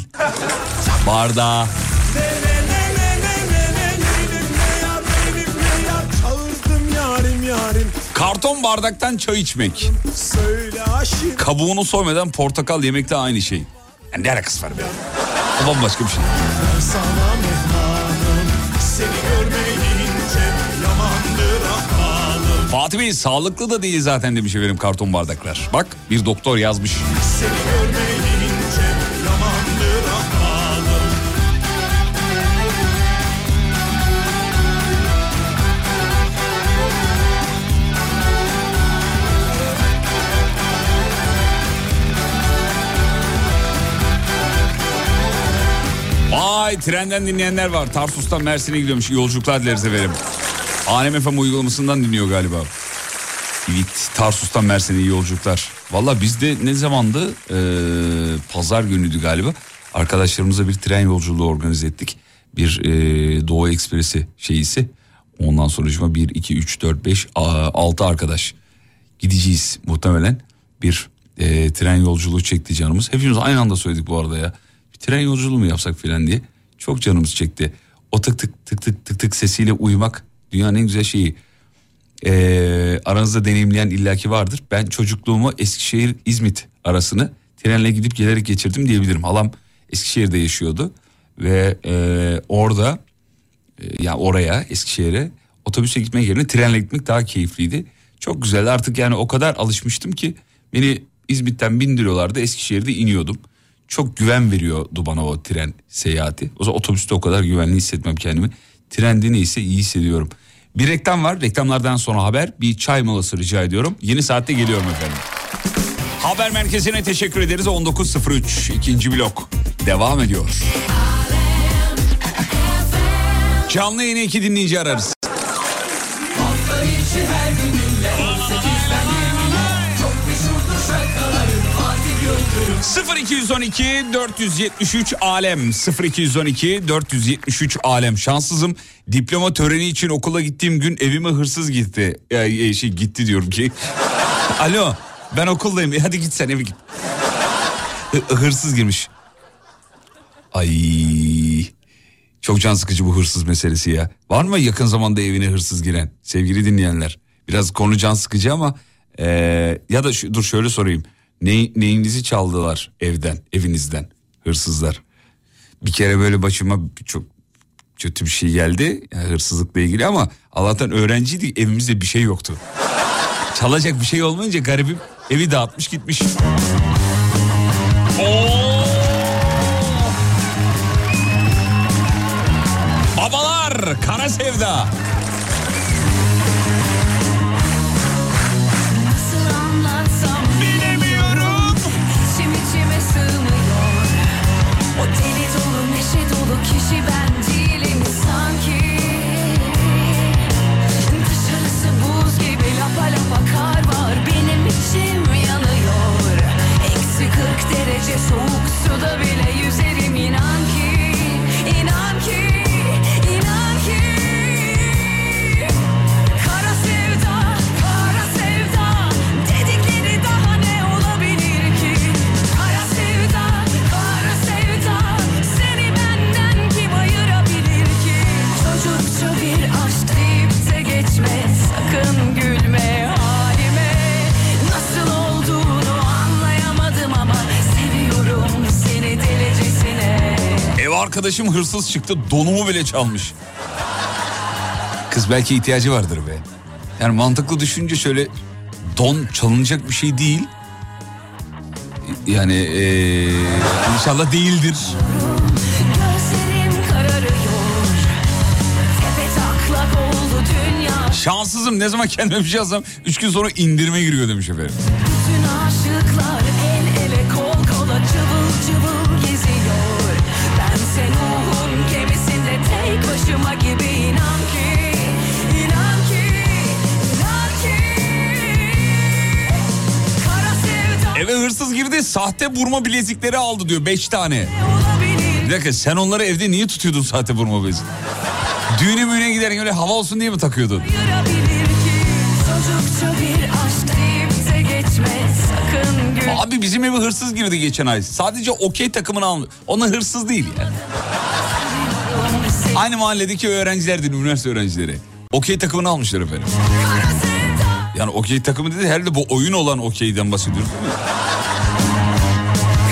Yarim Karton bardaktan çay içmek. Kabuğunu soymadan portakal yemekle aynı şey. Yani ne alakası var be? O bambaşka bir şey. Fatih Bey sağlıklı da değil zaten demiş efendim karton bardaklar. Bak bir doktor yazmış. Seni görmeyince Vay trenden dinleyenler var. Tarsus'tan Mersin'e gidiyormuş. Yolculuklar dileriz efendim. Alem FM uygulamasından dinliyor galiba. Evet Tarsus'tan Mersin'e iyi yolculuklar. Valla bizde ne zamandı? Ee, pazar günüydü galiba. Arkadaşlarımıza bir tren yolculuğu organize ettik. Bir ee, Doğu Ekspresi şeyisi. Ondan sonra 1, 2, 3, 4, 5, 6 arkadaş gideceğiz muhtemelen. Bir ee, tren yolculuğu çekti canımız. Hepimiz aynı anda söyledik bu arada ya. Bir tren yolculuğu mu yapsak filan diye. Çok canımız çekti. O tık tık tık tık tık tık sesiyle uyumak dünyanın en güzel şeyi. Ee, aranızda deneyimleyen illaki vardır. Ben çocukluğumu Eskişehir İzmit arasını trenle gidip gelerek geçirdim diyebilirim. Halam Eskişehir'de yaşıyordu ve e, orada e, ya oraya Eskişehir'e otobüse gitmek yerine trenle gitmek daha keyifliydi. Çok güzeldi artık yani o kadar alışmıştım ki beni İzmit'ten bindiriyorlardı Eskişehir'de iniyordum. Çok güven veriyordu bana o tren seyahati. O zaman otobüste o kadar güvenli hissetmem kendimi. Trende neyse iyi hissediyorum. Bir reklam var. Reklamlardan sonra haber. Bir çay molası rica ediyorum. Yeni saatte geliyorum efendim. Haber merkezine teşekkür ederiz. 19.03 ikinci blok devam ediyor. Canlı yayını iki dinleyici ararız. 0212 473 alem. 0212 473 alem. Şanssızım. Diploma töreni için okula gittiğim gün evime hırsız gitti. Ee, şey gitti diyorum ki. Alo ben okuldayım. E, hadi git sen eve git. Hı- hırsız girmiş. Ay çok can sıkıcı bu hırsız meselesi ya. Var mı yakın zamanda evine hırsız giren? Sevgili dinleyenler biraz konu can sıkıcı ama ee, ya da şu, dur şöyle sorayım ne, neyinizi çaldılar evden, evinizden hırsızlar? Bir kere böyle başıma çok kötü bir şey geldi yani hırsızlıkla ilgili ama Allah'tan öğrenciydik evimizde bir şey yoktu. Çalacak bir şey olmayınca garibim evi dağıtmış gitmiş. Oo! Babalar kara sevda. Derece soğuk suda bile yüzerim inan Arkadaşım hırsız çıktı donumu bile çalmış. Kız belki ihtiyacı vardır be. Yani mantıklı düşünce şöyle don çalınacak bir şey değil. Yani ee, inşallah değildir. Şanssızım ne zaman kendime bir şey yazsam 3 gün sonra indirime giriyor demiş efendim. Eve hırsız girdi sahte vurma bilezikleri aldı diyor 5 tane. Bir dakika sen onları evde niye tutuyordun sahte vurma bilezik? Düğüne müğüne giderken öyle hava olsun diye mi takıyordun? Abi bizim eve hırsız girdi geçen ay. Sadece okey takımını almış. Ona hırsız değil yani. Aynı mahalledeki öğrencilerdi, üniversite öğrencileri. Okey takımını almışlar efendim. Yani okey takımı dedi herhalde bu oyun olan okeyden bahsediyoruz değil mi?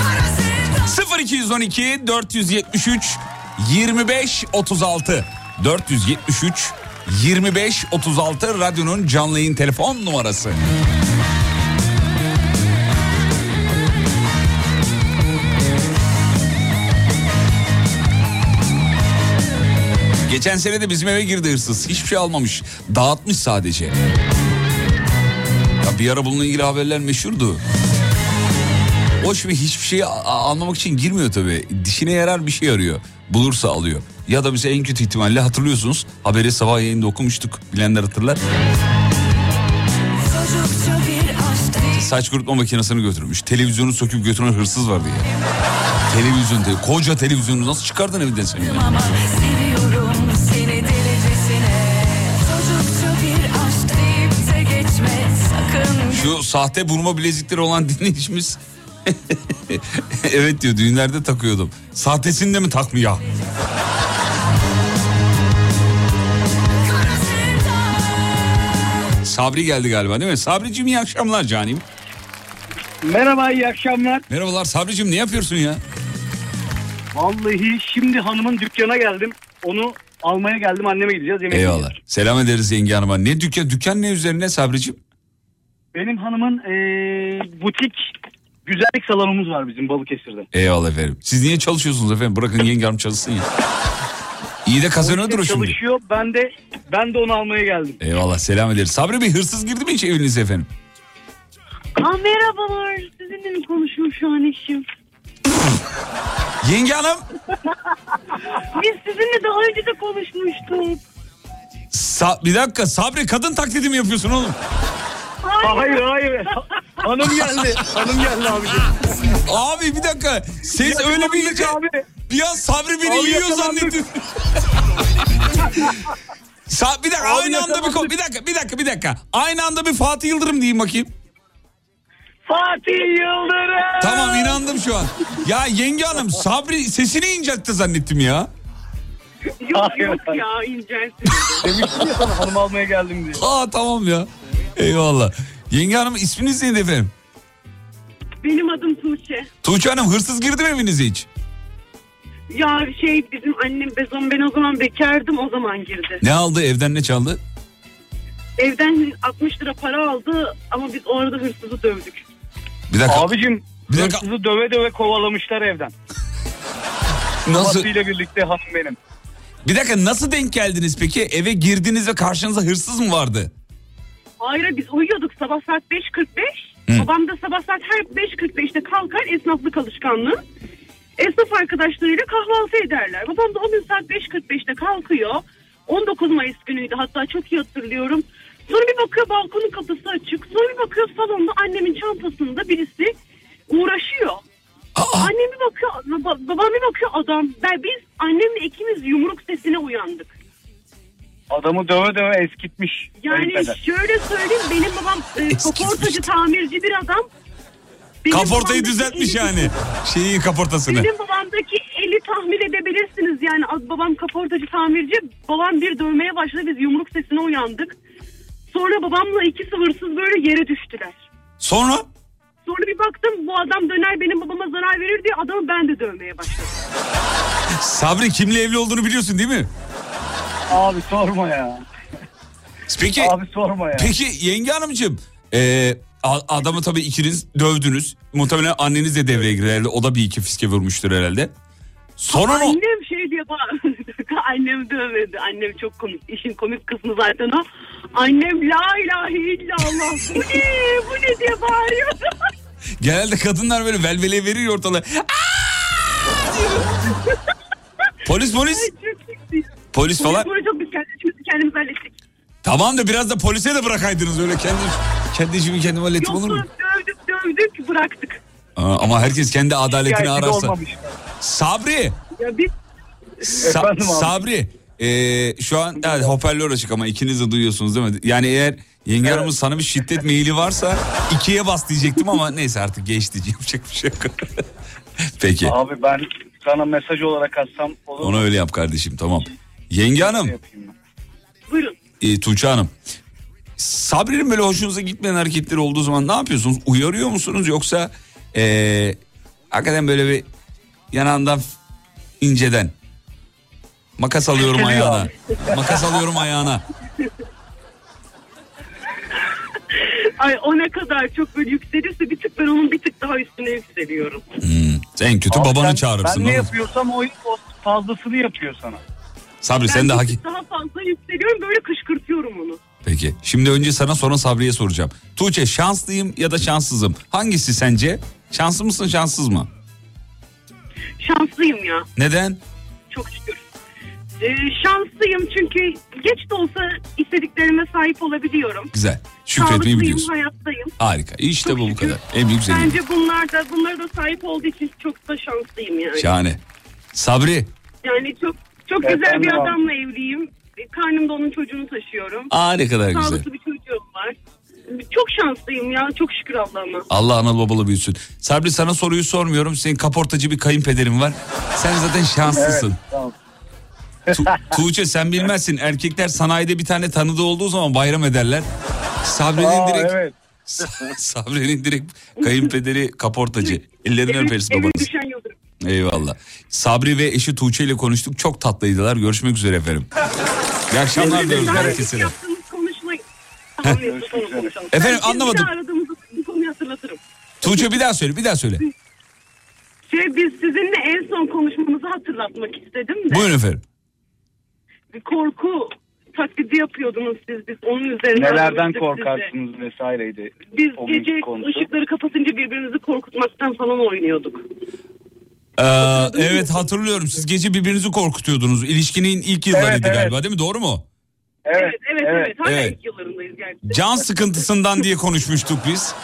Kara sevda 0212 473 25 36 473 25 36 radyonun canlı yayın telefon numarası. Geçen sene de bizim eve girdi hırsız. Hiçbir şey almamış. Dağıtmış sadece. Bir ara bununla ilgili haberler meşhurdu. O şimdi hiçbir şeyi a- a- almamak için girmiyor tabii. Dişine yarar bir şey arıyor. Bulursa alıyor. Ya da bize en kötü ihtimalle hatırlıyorsunuz. Haberi sabah yayında okumuştuk. Bilenler hatırlar. Saç kurutma makinesini götürmüş. Televizyonu söküp götüren hırsız vardı ya. Televizyon, te- koca televizyonu nasıl çıkardın evden sen ya? Şu sahte burma bilezikleri olan dinleyicimiz... evet diyor düğünlerde takıyordum. Sahtesini de mi takmıyor? Sabri geldi galiba değil mi? Sabricim iyi akşamlar canim. Merhaba iyi akşamlar. Merhabalar Sabricim ne yapıyorsun ya? Vallahi şimdi hanımın dükkana geldim. Onu almaya geldim anneme gideceğiz yemek Eyvallah. yiyeceğiz. Selam ederiz yenge hanıma. Ne dükkan, dükkan ne üzerine Sabricim? Benim hanımın eee, butik güzellik salonumuz var bizim Balıkesir'de. Eyvallah efendim. Siz niye çalışıyorsunuz efendim? Bırakın yenge hanım çalışsın ya. İyi de kazanıyordur o şimdi. çalışıyor ben de ben de onu almaya geldim. Eyvallah selam ederiz. Sabri Bey hırsız girdi mi hiç evinize efendim? Aa, merhabalar. Sizinle mi konuşuyorum şu an eşim? Yenge hanım. Biz sizinle daha önce de konuşmuştuk. Sa- bir dakika Sabri kadın taklidi mi yapıyorsun oğlum? Hayır hayır. Hanım geldi. Hanım geldi abiciğim. Abi bir dakika. Ses öyle bir ince. abi. Bir an Sabri beni Abi yiyor zannettim. Sa- bir dakika Abi aynı anda bir ko- bir dakika bir dakika bir dakika. Aynı anda bir Fatih Yıldırım diyeyim bakayım. Fatih Yıldırım. Tamam inandım şu an. Ya yenge hanım Sabri sesini inceltti zannettim ya. Yok yok ya incelsin. Demiştim ya sana hanım almaya geldim diye. Aa tamam ya. Eyvallah. Yenge hanım isminiz neydi efendim? Benim adım Tuğçe. Tuğçe hanım hırsız girdi mi evinize hiç? Ya şey bizim annem bezon ben o zaman bekardım o zaman girdi. Ne aldı evden ne çaldı? Evden 60 lira para aldı ama biz o arada hırsızı dövdük. Bir dakika. Abicim Bir dakika. hırsızı döve döve kovalamışlar evden. nasıl? Babasıyla birlikte hanım benim. Bir dakika nasıl denk geldiniz peki? Eve girdiniz ve karşınızda hırsız mı vardı? Hayır biz uyuyorduk sabah saat 5.45. Babam da sabah saat her 5.45'te kalkar esnaflık alışkanlığı. Esnaf arkadaşlarıyla kahvaltı ederler. Babam da o gün saat 5.45'te kalkıyor. 19 Mayıs günüydü hatta çok iyi hatırlıyorum. Sonra bir bakıyor balkonun kapısı açık. Sonra bir bakıyor salonda annemin çantasında birisi uğraşıyor. Annem bir bakıyor, baba- babam bir bakıyor adam. Ben, biz annemle ikimiz yumruk sesine uyandık. Adamı döve döve eskitmiş. Yani şöyle söyleyeyim benim babam e, kaportacı tamirci bir adam. Benim Kaportayı babamdaki düzeltmiş eli- yani. Şeyi kaportasını. Benim babamdaki eli tahmin edebilirsiniz yani Az- babam kaportacı tamirci babam bir dövmeye başladı biz yumruk sesine uyandık. Sonra babamla ikisi hırsız böyle yere düştüler. Sonra? Sonra bir baktım bu adam döner benim babama zarar verir diye adamı ben de dövmeye başladım. Sabri kimle evli olduğunu biliyorsun değil mi? Abi sorma ya. Peki Abi sorma ya. peki yenge hanımcığım e, a- adamı tabii ikiniz dövdünüz. Muhtemelen anneniz de devreye girer herhalde. O da bir iki fiske vurmuştur herhalde. Sonra ne? Annem şey diye bağırdı. Annem dövmedi. Annem çok komik. İşin komik kısmı zaten o. Annem la ilahe illallah. Bu ne? Bu ne diye bağırıyordu. Genelde kadınlar böyle velvele veriyor ortalığı. Polis polis. Polis falan. Sonra çok biz kendimiz, kendimiz hallettik. Tamam da biraz da polise de bırakaydınız öyle kendi kendi işimi kendim hallettim Yok olur mu? dövdük dövdük bıraktık. Aa, ama herkes kendi adaletini de ararsa. olmamış. Sabri. Ya biz Sa-. Sabri. ee, şu an evet, hoparlör açık ama ikiniz de duyuyorsunuz değil mi? Yani eğer yenge hanımın sana bir şiddet meyili varsa ikiye bas diyecektim ama neyse artık geçti yapacak bir şey yok. Peki Abi ben sana mesaj olarak atsam olur mu? onu öyle yap kardeşim tamam. Yenge hanım, ben. buyurun. e, Tuğçe hanım. Sabri'nin böyle hoşunuza gitmeyen hareketleri olduğu zaman ne yapıyorsunuz? Uyarıyor musunuz yoksa ee, hakikaten böyle bir yanağından inceden makas alıyorum ayağına. Makas alıyorum ayağına. Ay o ne kadar çok böyle yükselirse bir tık ben onun bir tık daha üstüne yükseliyorum. Hmm, en kötü Abi babanı sen- çağırırsın. Ben ne oğlum. yapıyorsam o, o fazlasını yapıyor sana. Sabri Ben sen de bir haki... tık daha fazla yükseliyorum böyle kışkırtıyorum onu. Peki. Şimdi önce sana sonra Sabri'ye soracağım. Tuğçe şanslıyım ya da şanssızım. Hangisi sence? Şanslı mısın şanssız mı? Şanslıyım ya Neden? çok şükür. Ee, şanslıyım çünkü geç de olsa istediklerime sahip olabiliyorum. Güzel. Şükretmeyi biliyorsun. hayattayım. Harika. İşte Çok bu bu şükür. kadar. En büyük zenginlik. Bence bunlar da bunlara da sahip olduğu için çok da şanslıyım yani. Şahane. Sabri. Yani çok çok güzel Efendim bir abi. adamla evliyim. E, Karnımda onun çocuğunu taşıyorum. Aa ne kadar güzel. Sağlıklı bir çocuğum var. Çok şanslıyım ya. Çok şükür Allah'ıma. Allah analı babalı büyüsün. Sabri sana soruyu sormuyorum. Senin kaportacı bir kayınpederin var. Sen zaten şanslısın. Tamam. Tu- Tuğçe sen bilmezsin. Erkekler sanayide bir tane tanıdığı olduğu zaman bayram ederler. Sabri'nin direkt evet. Sabri'nin direkt kayınpederi kaportacı. Ellerinden Evin, öperiz babanız. düşen. Eyvallah. Sabri ve eşi Tuğçe ile konuştuk. Çok tatlıydılar. Görüşmek üzere efendim. İyi akşamlar diliyoruz herkese. Tamam. Efendim, anlamadım. Tuğçe bir daha söyle bir daha söyle. Şey biz sizinle en son konuşmamızı hatırlatmak istedim de. Buyurun efendim. Korku taklidi yapıyordunuz siz. Biz onun üzerine Nelerden korkarsınız vesaireydi. Biz O gece konusu. ışıkları kapatınca birbirimizi korkutmaktan falan oynuyorduk. Ee, evet hatırlıyorum. Siz gece birbirinizi korkutuyordunuz. İlişkinin ilk yıllarıydı Evet, evet. galiba değil mi? Doğru mu? Evet, Evet evet evet. Hala Evet. ilk yıllarındayız gerçekten. Can sıkıntısından diye konuşmuştuk biz.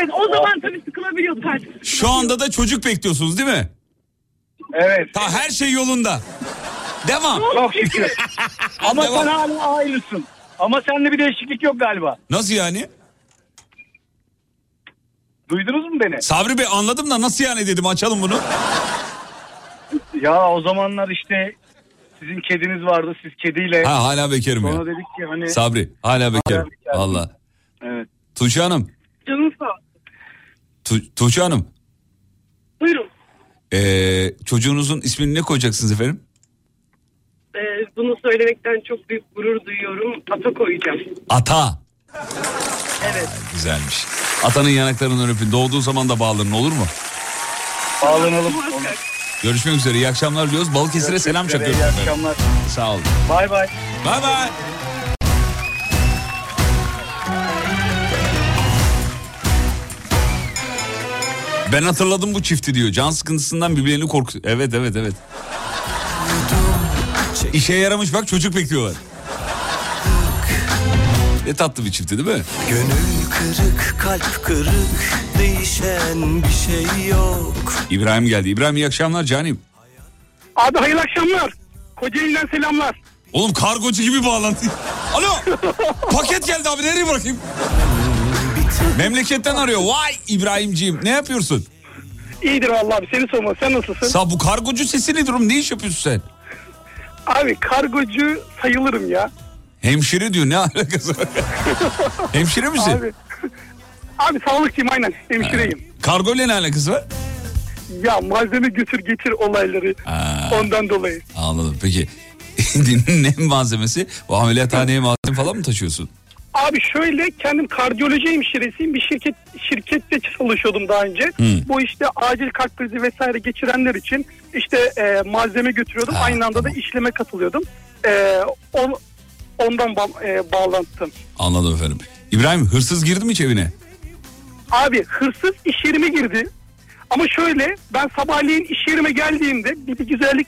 Evet o zaman tabii sıkılabiliyorduk artık. Şu anda da çocuk bekliyorsunuz değil mi? Evet. Ta her şey yolunda. Devam. Çok şükür. Ama Devam. sen hala ayrısın. Ama sende bir değişiklik yok galiba. Nasıl yani? Duydunuz mu beni? Sabri Bey anladım da nasıl yani dedim açalım bunu. Ya o zamanlar işte sizin kediniz vardı. Siz kediyle. Ha hala bekarım ya. Sonra dedik ki hani. Sabri hala bekarım. bekarım. Valla. Evet. Tuğçe Hanım. Canım sağ ol. Tu- Tuğçe Hanım. Buyurun. Ee, çocuğunuzun ismini ne koyacaksınız efendim? Ee, bunu söylemekten çok büyük gurur duyuyorum. Ata koyacağım. Ata. Evet. Güzelmiş. Atanın yanaklarından öpün. Doğduğu zaman da bağlanın olur mu? Bağlanalım. Muhakkak. Görüşmek üzere. İyi akşamlar diyoruz. Balıkesir'e selam çakıyoruz İyi akşamlar. Sağ olun. Bay bay. Bay bay. Ben hatırladım bu çifti diyor. Can sıkıntısından birbirlerini korku... Evet evet evet. İşe yaramış bak çocuk bekliyorlar. Ne tatlı bir çifti değil mi? Gönül kırık, kalp kırık, değişen bir şey yok. İbrahim geldi. İbrahim iyi akşamlar canim. Abi hayırlı akşamlar. Kocaeli'den selamlar. Oğlum kargocu gibi bağlantı. Alo. Paket geldi abi nereye bırakayım? Memleketten arıyor. Vay İbrahimciğim ne yapıyorsun? İyidir vallahi abi seni sorma. Sen nasılsın? Sa bu kargocu sesi ne durum? Ne iş yapıyorsun sen? Abi kargocu sayılırım ya. Hemşire diyor ne alakası var? Hemşire misin? Abi, abi sağlıkçıyım aynen. Hemşireyim. Kargo ile ne alakası var? Ya malzeme götür getir olayları Ha, ondan dolayı. anladım. Peki ne malzemesi? Bu ameliyathaneye malzeme falan mı taşıyorsun? Abi şöyle kendim kardiyoloji hemşiresiyim. Bir şirket şirkette çalışıyordum daha önce. Hı. Bu işte acil kalp krizi vesaire geçirenler için işte e, malzeme götürüyordum. Ha, Aynı anda tamam. da işleme katılıyordum. E, on, ondan ba- e, bağlantım. Anladım efendim. İbrahim hırsız girdi mi hiç evine? Abi hırsız iş yerime girdi. Ama şöyle ben sabahleyin iş yerime geldiğimde bir, bir güzellik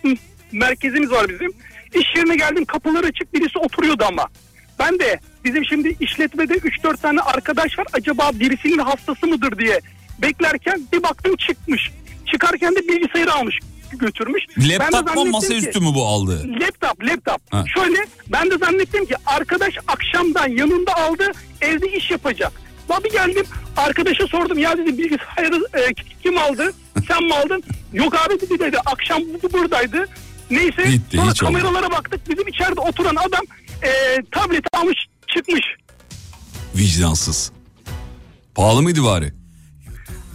merkezimiz var bizim. İş yerine geldim kapılar açık birisi oturuyordu ama. Ben de bizim şimdi işletmede 3-4 tane arkadaş var acaba birisinin hastası mıdır diye beklerken bir baktım çıkmış. Çıkarken de bilgisayarı almış götürmüş. Laptop mu masaüstü mü bu aldı? Laptop, laptop. Ha. Şöyle ben de zannettim ki arkadaş akşamdan yanında aldı evde iş yapacak. Ben bir geldim arkadaşa sordum ya dedi bilgisayarı e, kim aldı? Sen mi aldın? Yok abi dedi dedi akşam bu buradaydı. Neyse Gitti, sonra kameralara baktık bizim içeride oturan adam e, tableti almış çıkmış. Vicdansız. Pahalı mıydı bari?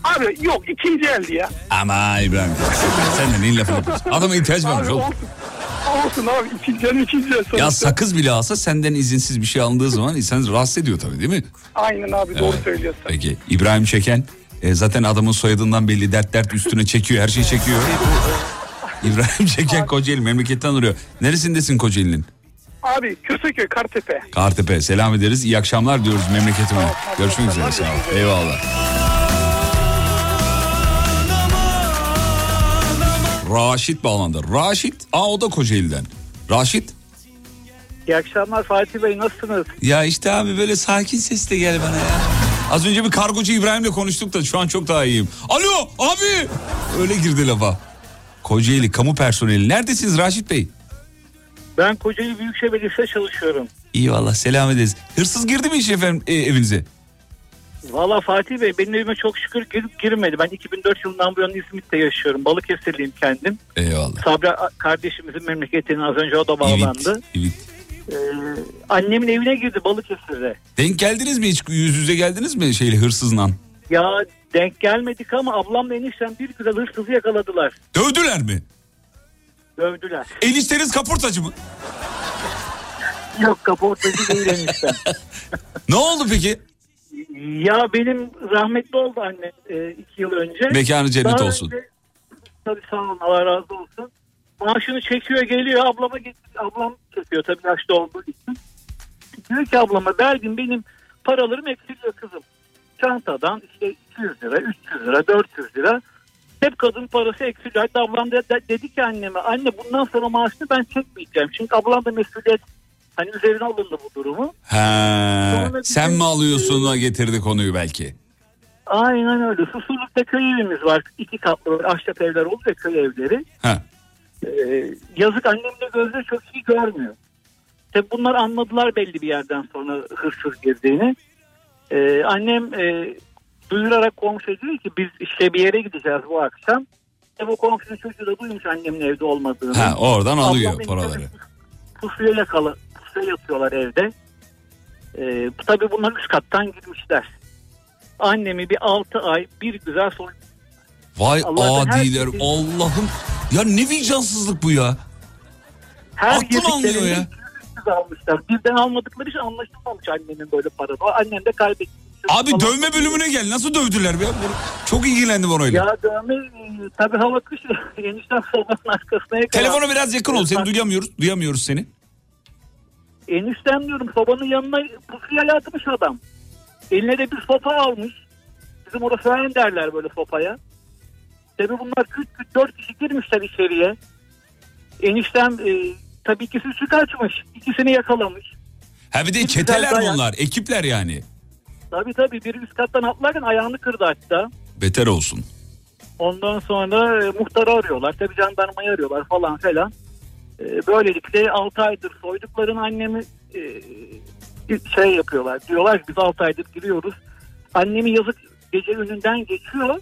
Abi yok ikinci eldi ya. Ama İbrahim sen de neyin lafını yapıyorsun? Adama ihtiyaç varmış oğlum. olsun. Olsun abi ikinci el ikinci el sonuçta. Ya sakız bile alsa senden izinsiz bir şey alındığı zaman insan rahatsız ediyor tabii değil mi? Aynen abi doğru Evet. söylüyorsun. Peki İbrahim Çeken e, zaten adamın soyadından belli dert dert üstüne çekiyor her şeyi çekiyor. İbrahim Çeken Kocaeli memleketten duruyor. Neresindesin Kocaeli'nin? Abi Köseköy Kartepe. Kartepe selam ederiz. İyi akşamlar diyoruz memleketime. Görüşmek üzere sağ ol. Eyvallah. Raşit bağlandı. Raşit, aa o da Kocaeli'den. Raşit, İyi akşamlar Fatih Bey nasılsınız? ya işte abi böyle sakin sesle gel bana ya. Az önce bir kargocu İbrahim'le konuştuk da şu an çok daha iyiyim. Alo abi. Öyle girdi lafa. Kocaeli kamu personeli. Neredesiniz Raşit Bey? Ben Kocaeli Büyükşehir Belediyesi'nde çalışıyorum. İyi valla selam ederiz. Hırsız girdi mi hiç efendim e, evinize? Valla Fatih Bey benim evime çok şükür girip girmedi. Ben 2004 yılından bu yana İzmit'te yaşıyorum. Balıkesirliyim kendim. Eyvallah. Sabri kardeşimizin memleketine az önce o da bağlandı. Evet. Ee, annemin evine girdi Balıkesir'de. Denk geldiniz mi hiç? Yüz yüze geldiniz mi şeyle hırsızla? Ya denk gelmedik ama ablamla eniştem bir güzel hırsızı yakaladılar. Dövdüler mi? Dövdüler. Enişteniz kaportacı mı? Yok kaportacı değil eniştem. Ne oldu peki? Ya benim rahmetli oldu anne e, iki yıl önce. Mekanı cennet Daha olsun. önce- tabii sağ olun Allah razı olsun. Maaşını çekiyor geliyor ablama getir, ablam çekiyor tabii yaşlı olduğu için. Diyor ki ablama Belgin benim paralarım eksiliyor kızım. Çantadan işte 200 lira, 300 lira, 400 lira. Hep kadın parası eksiliyor. Hatta ablam da de- dedi ki anneme anne bundan sonra maaşını ben çekmeyeceğim. Çünkü ablam da mesuliyet hani üzerine alındı bu durumu. Sonra bir sen de- mi alıyorsun getirdi konuyu belki? Aynen öyle. Susurluk'ta köy evimiz var. İki katlı ahşap evler oldu ya köy evleri. Ha. Ee, yazık annem de gözleri çok iyi görmüyor. Tabi bunlar anladılar belli bir yerden sonra hırsız girdiğini. Ee, annem e, duyurarak komşu diyor ki biz işte bir yere gideceğiz bu akşam. E bu komşunun çocuğu da duymuş annemin evde olmadığını. Ha, oradan alıyor Ablam paraları. Pusuya yakalı. Pusuya yatıyorlar evde. Ee, tabii bunlar üst kattan girmişler. Annemi bir 6 ay bir güzel soy Vay Allah'tan adiler şey- Allah'ım. Ya ne vicdansızlık bu ya. Her Aklım almıyor ya. almışlar. Birden almadıkları için anlaşılmamış annemin böyle parada. O annem de kaybetti. Abi Falan. dövme bölümüne gel. Nasıl dövdüler? Bunu- Çok ilgilendim orayla. Ya dövme tabii hava kış eniştem sobanın arkasına yakalandı. Telefona biraz yakın ol. Seni duyamıyoruz. Duyamıyoruz seni. Eniştem diyorum sobanın yanına pusuya yatmış adam. Eline de bir sopa almış. Bizim orası falan derler böyle sopaya. Tabii bunlar küt küt dört kişi girmişler içeriye. Eniştem e, tabii ikisi üstü kaçmış. İkisini yakalamış. Ha bir de çeteler bunlar. Ekipler yani. Tabii tabii biri üst kattan atlarken ayağını kırdı hatta. Beter olsun. Ondan sonra e, muhtarı arıyorlar. Tabii jandarmayı arıyorlar falan filan. E, böylelikle 6 aydır soydukların annemi e, bir şey yapıyorlar. Diyorlar ki biz 6 aydır giriyoruz. Annemi yazık gece önünden geçiyor.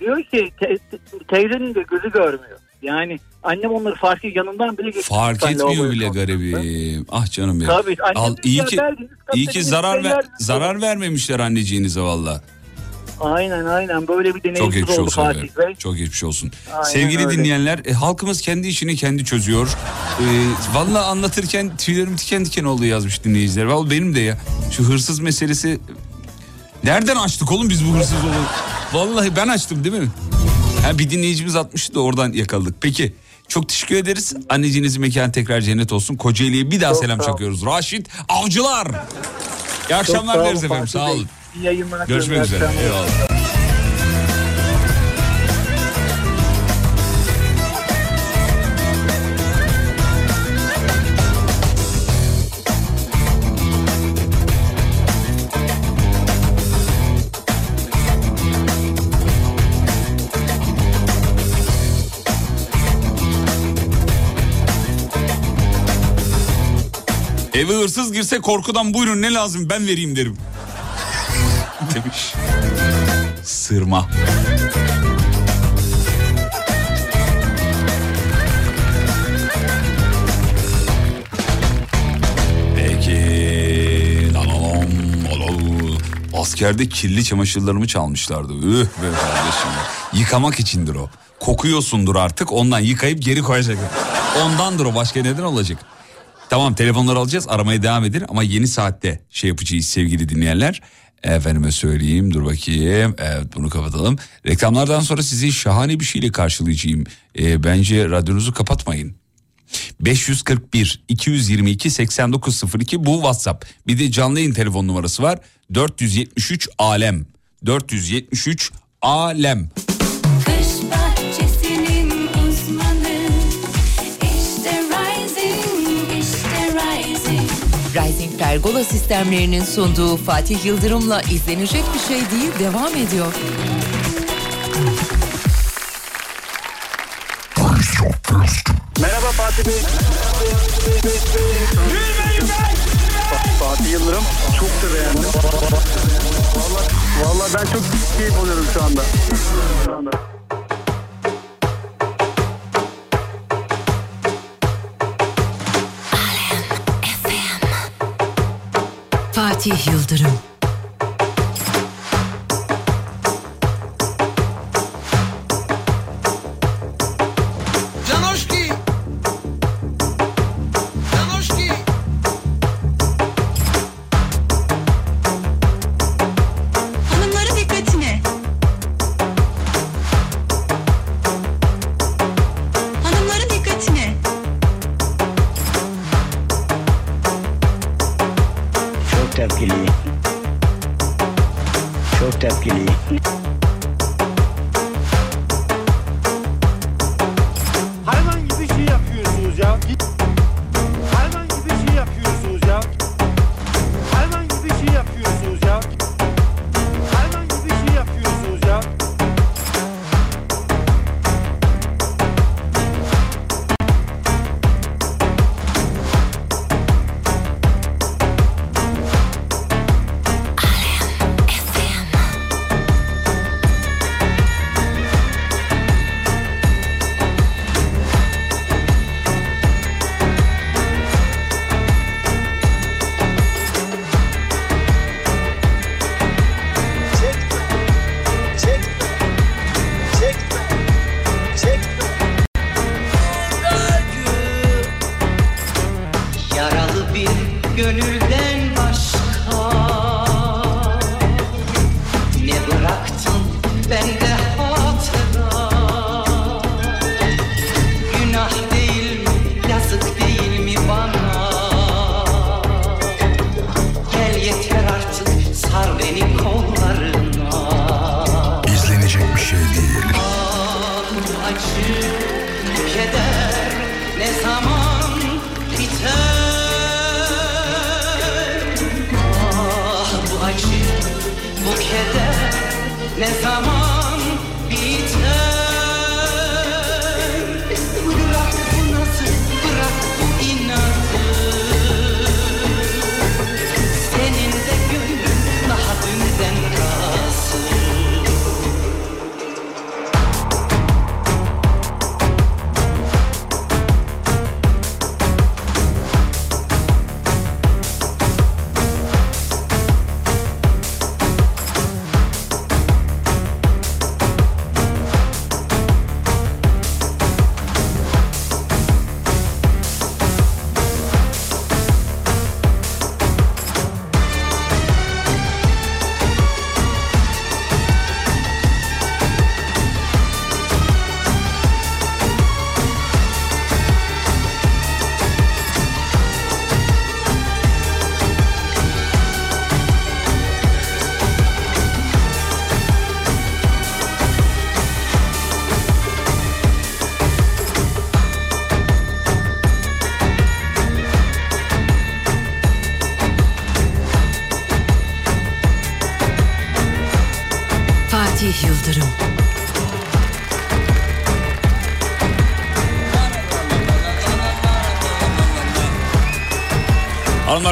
Diyor ki te- te- teyzenin de gözü görmüyor. Yani annem onları fark yanından bile geçiyor. Fark etmiyor bile garibim. Ah canım benim. Tabii, Al, iyi ki katta iyi ki zarar ver, zarar vermemişler anneciğinize valla. Aynen aynen böyle bir Çok deneyimsiz geçmiş oldu olsun. Fatih efendim. Bey. Çok geçmiş olsun. Aynen Sevgili öyle. dinleyenler e, halkımız kendi işini kendi çözüyor. E, Valla anlatırken tüylerim diken diken oldu yazmış dinleyiciler. Vallahi benim de ya. Şu hırsız meselesi... Nereden açtık oğlum biz bu hırsız olayı? Vallahi ben açtım değil mi? Ha, bir dinleyicimiz atmıştı da oradan yakaladık. Peki çok teşekkür ederiz. Anneciğinizin mekanı tekrar cennet olsun. Kocaeli'ye bir daha Çok selam çakıyoruz. Raşit Avcılar. İyi akşamlar dileriz efendim. Sağ olun. İyi yayınlar. Görüşmek üzere. Eyvallah. Eve hırsız girse korkudan buyurun ne lazım ben vereyim derim. Demiş. Sırma. Peki. Lalalom, lalalom. Askerde kirli çamaşırlarımı çalmışlardı. Üh be kardeşim. Yıkamak içindir o. Kokuyorsundur artık ondan yıkayıp geri koyacak. Ondandır o başka neden olacak? Tamam telefonları alacağız aramaya devam edin ama yeni saatte şey yapacağız sevgili dinleyenler. Efendime söyleyeyim dur bakayım evet bunu kapatalım. Reklamlardan sonra sizi şahane bir şeyle karşılayacağım. Ee, bence radyonuzu kapatmayın. 541 222 8902 bu WhatsApp. Bir de canlı yayın telefon numarası var. 473 alem. 473 alem. Pergola sistemlerinin sunduğu Fatih Yıldırım'la izlenecek bir şey değil devam ediyor. Merhaba Fatih Bey. Fatih Yıldırım çok da beğendim. Vallahi, vallahi ben çok keyif alıyorum şu anda. Şu anda. Fatih Yıldırım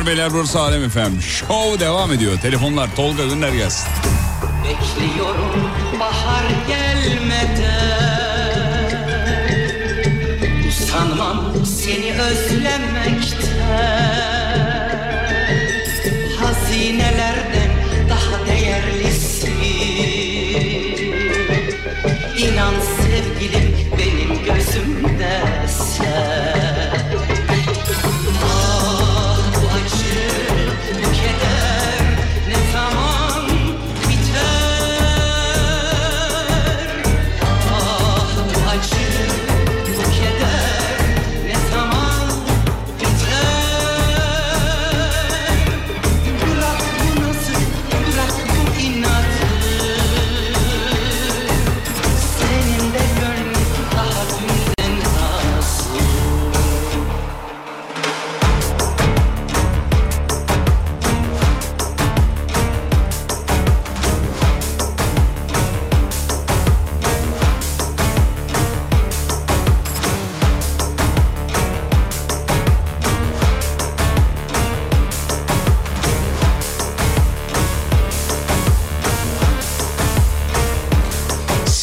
Hanımlar beyler burası Alem efendim. Show devam ediyor. Telefonlar Tolga Gönder gelsin. Bekliyorum bahar gelmeden Usanmam seni özlemekten Hazinelerden daha değerlisin İnan sevgilim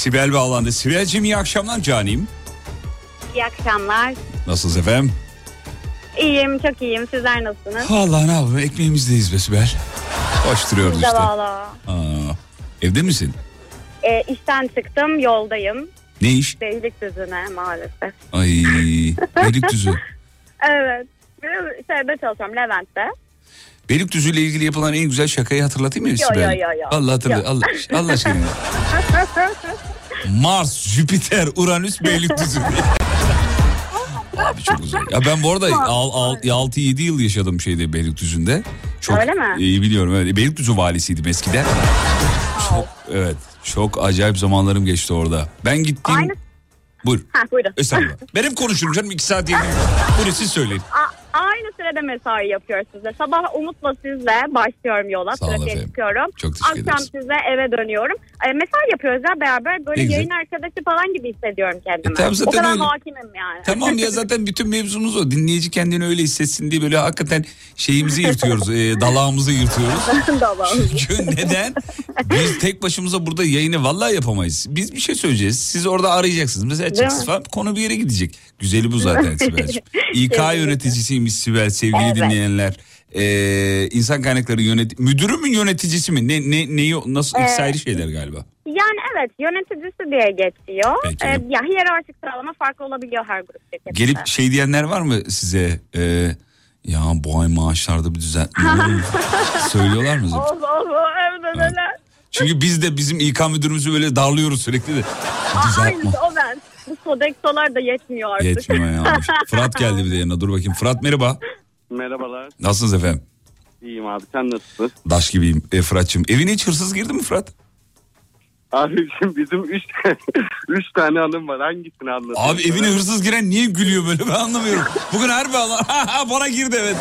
Sibel bağlandı. Sibel'cim iyi akşamlar canim. İyi akşamlar. Nasılsınız efendim? İyiyim, çok iyiyim. Sizler nasılsınız? Allah ne yapalım ekmeğimizdeyiz be Sibel. Koşturuyoruz Biz de işte. valla. Aa, evde misin? Ee, işten çıktım, yoldayım. Ne iş? Beylikdüzü'ne maalesef. Ay Beylikdüzü. Evet. Şeyde çalışıyorum, Levent'te. Beylikdüzü ile ilgili yapılan en güzel şakayı hatırlatayım mı Yo, Sibel? yo, yo, yo. Allah hatırla. Yo. Allah, Allah aşkına. Mars, Jüpiter, Uranüs, Beylikdüzü. Abi çok güzel. Ya ben bu arada 6-7 yıl yaşadım şeyde Beylikdüzü'nde. Çok Öyle mi? iyi biliyorum. Evet. Beylikdüzü valisiydim eskiden. Çok, evet. Çok acayip zamanlarım geçti orada. Ben gittim. Aynı. Buyur. Ha, buyurun. Estağfurullah. Benim konuşurum canım 2 saat yedim. Buyurun siz söyleyin. Sürede mesai yapıyoruz sizle. Sabah Umut'la sizle başlıyorum yola. Sağ olun Trafiğe efendim. çıkıyorum. Çok teşekkür Akşam ederiz. sizle eve dönüyorum. E, mesai yapıyoruz ya beraber. Böyle Ne güzel. yayın arkadaşı falan gibi hissediyorum kendimi. E, tamam, zaten o kadar öyle. hakimim yani. Tamam ya zaten bütün mevzumuz o. Dinleyici kendini öyle hissetsin diye böyle hakikaten şeyimizi yırtıyoruz. E, dalağımızı yırtıyoruz. Tamam. Çünkü neden? Biz tek başımıza burada yayını vallahi yapamayız. Biz bir şey söyleyeceğiz. Siz orada arayacaksınız. Mesela mi? falan. Konu bir yere gidecek. Güzeli bu zaten Sibel'ciğim. İK yöneticisiymiş Sibel sevgili Evet. dinleyenler. Ee, insan kaynakları yönet müdürü mü yöneticisi mi? Ne ne neyi nasıl Ee, ikisi ayrı şeyler galiba. Yani evet yöneticisi diye geçiyor. Peki. Ee, ya hiyerarşik sıralama farklı olabiliyor her grup şirketinde. Gelip şey diyenler var mı size? Ee, ya bu ay maaşlarda bir düzeltme olur? Söylüyorlar mı? Of of evde neler. Çünkü biz de bizim İK müdürümüzü böyle darlıyoruz sürekli de. Düzeltme. Aynısı o. Bu Sodexolar da yetmiyor artık. Yetmiyor ya. Fırat geldi bir de yanına. Dur bakayım. Fırat merhaba. Merhabalar. Nasılsınız efendim? İyiyim abi sen nasılsın? Daş gibiyim e, Fırat'cığım. Evine hiç hırsız girdi mi Fırat? Abi şimdi bizim üç, üç tane hanım var hangisini anlatayım? Abi sana? evine hırsız giren niye gülüyor böyle ben anlamıyorum. Bugün her bir bana girdi evet.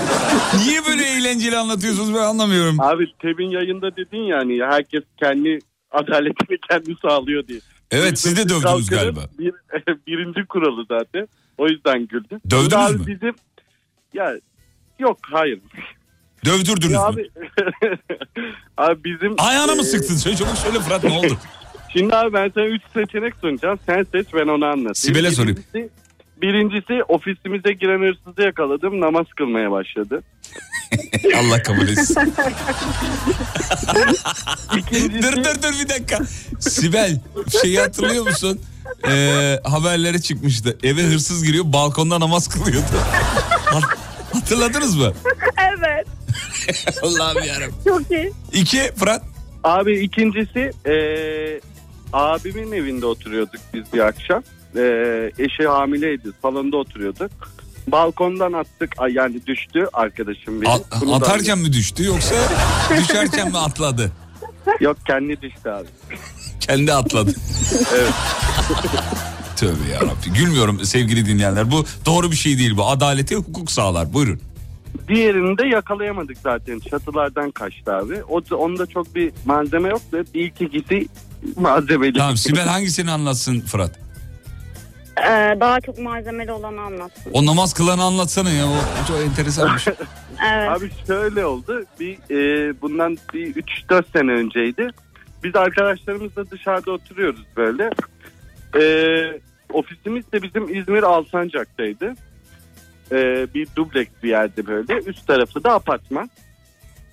Niye böyle eğlenceli anlatıyorsunuz ben anlamıyorum. Abi Tebin yayında dedin yani herkes kendi adaletini kendi sağlıyor diye. Evet siz de dövdünüz galiba. Bir, birinci kuralı zaten. O yüzden güldüm. Dövdünüz abi mü? Bizim, ya yok hayır. Dövdürdünüz Ya mü? abi, abi bizim... Ayağına mı e, sıktın? Söyle çabuk söyle Fırat ne oldu? Şimdi abi ben sana üç seçenek sunacağım. Sen seç ben onu anlatayım. Sibel'e sorayım. Birincisi ofisimize giren hırsızı yakaladım. Namaz kılmaya başladı. Allah kabul etsin. dur dur dur bir dakika. Sibel şeyi hatırlıyor musun? Ee, haberlere çıkmıştı. Eve hırsız giriyor balkonda namaz kılıyordu. Hat- Hatırladınız mı? evet. Allah'ım yarabbim. Çok iyi. İki Fırat. Abi ikincisi eee, abimin evinde oturuyorduk biz bir akşam. Eee, eşi hamileydi salonda oturuyorduk. Balkondan attık ay, yani düştü arkadaşım benim. A- Bunu da- atarken mi düştü yoksa düşerken mi atladı? Yok kendi düştü abi. Kendi atladı. evet. Tövbe yarabbim. Gülmüyorum sevgili dinleyenler. Bu doğru bir şey değil bu. Adaleti hukuk sağlar. Buyurun. Diğerini de yakalayamadık zaten. Çatılardan kaçtı abi. O, onda çok bir malzeme yoktu. İlk ikisi malzemeli. Tamam Sibel hangisini anlatsın Fırat? Ee, daha çok malzemeli olanı anlatsın. O namaz kılanı anlatsana ya. O, çok enteresanmış. Evet. Abi şöyle oldu. Bir e, bundan bir 3-4 sene önceydi. Biz arkadaşlarımızla dışarıda oturuyoruz böyle. E, ofisimiz de bizim İzmir Alsancak'taydı. E, bir dubleks bir yerde böyle. Üst tarafı da apartman.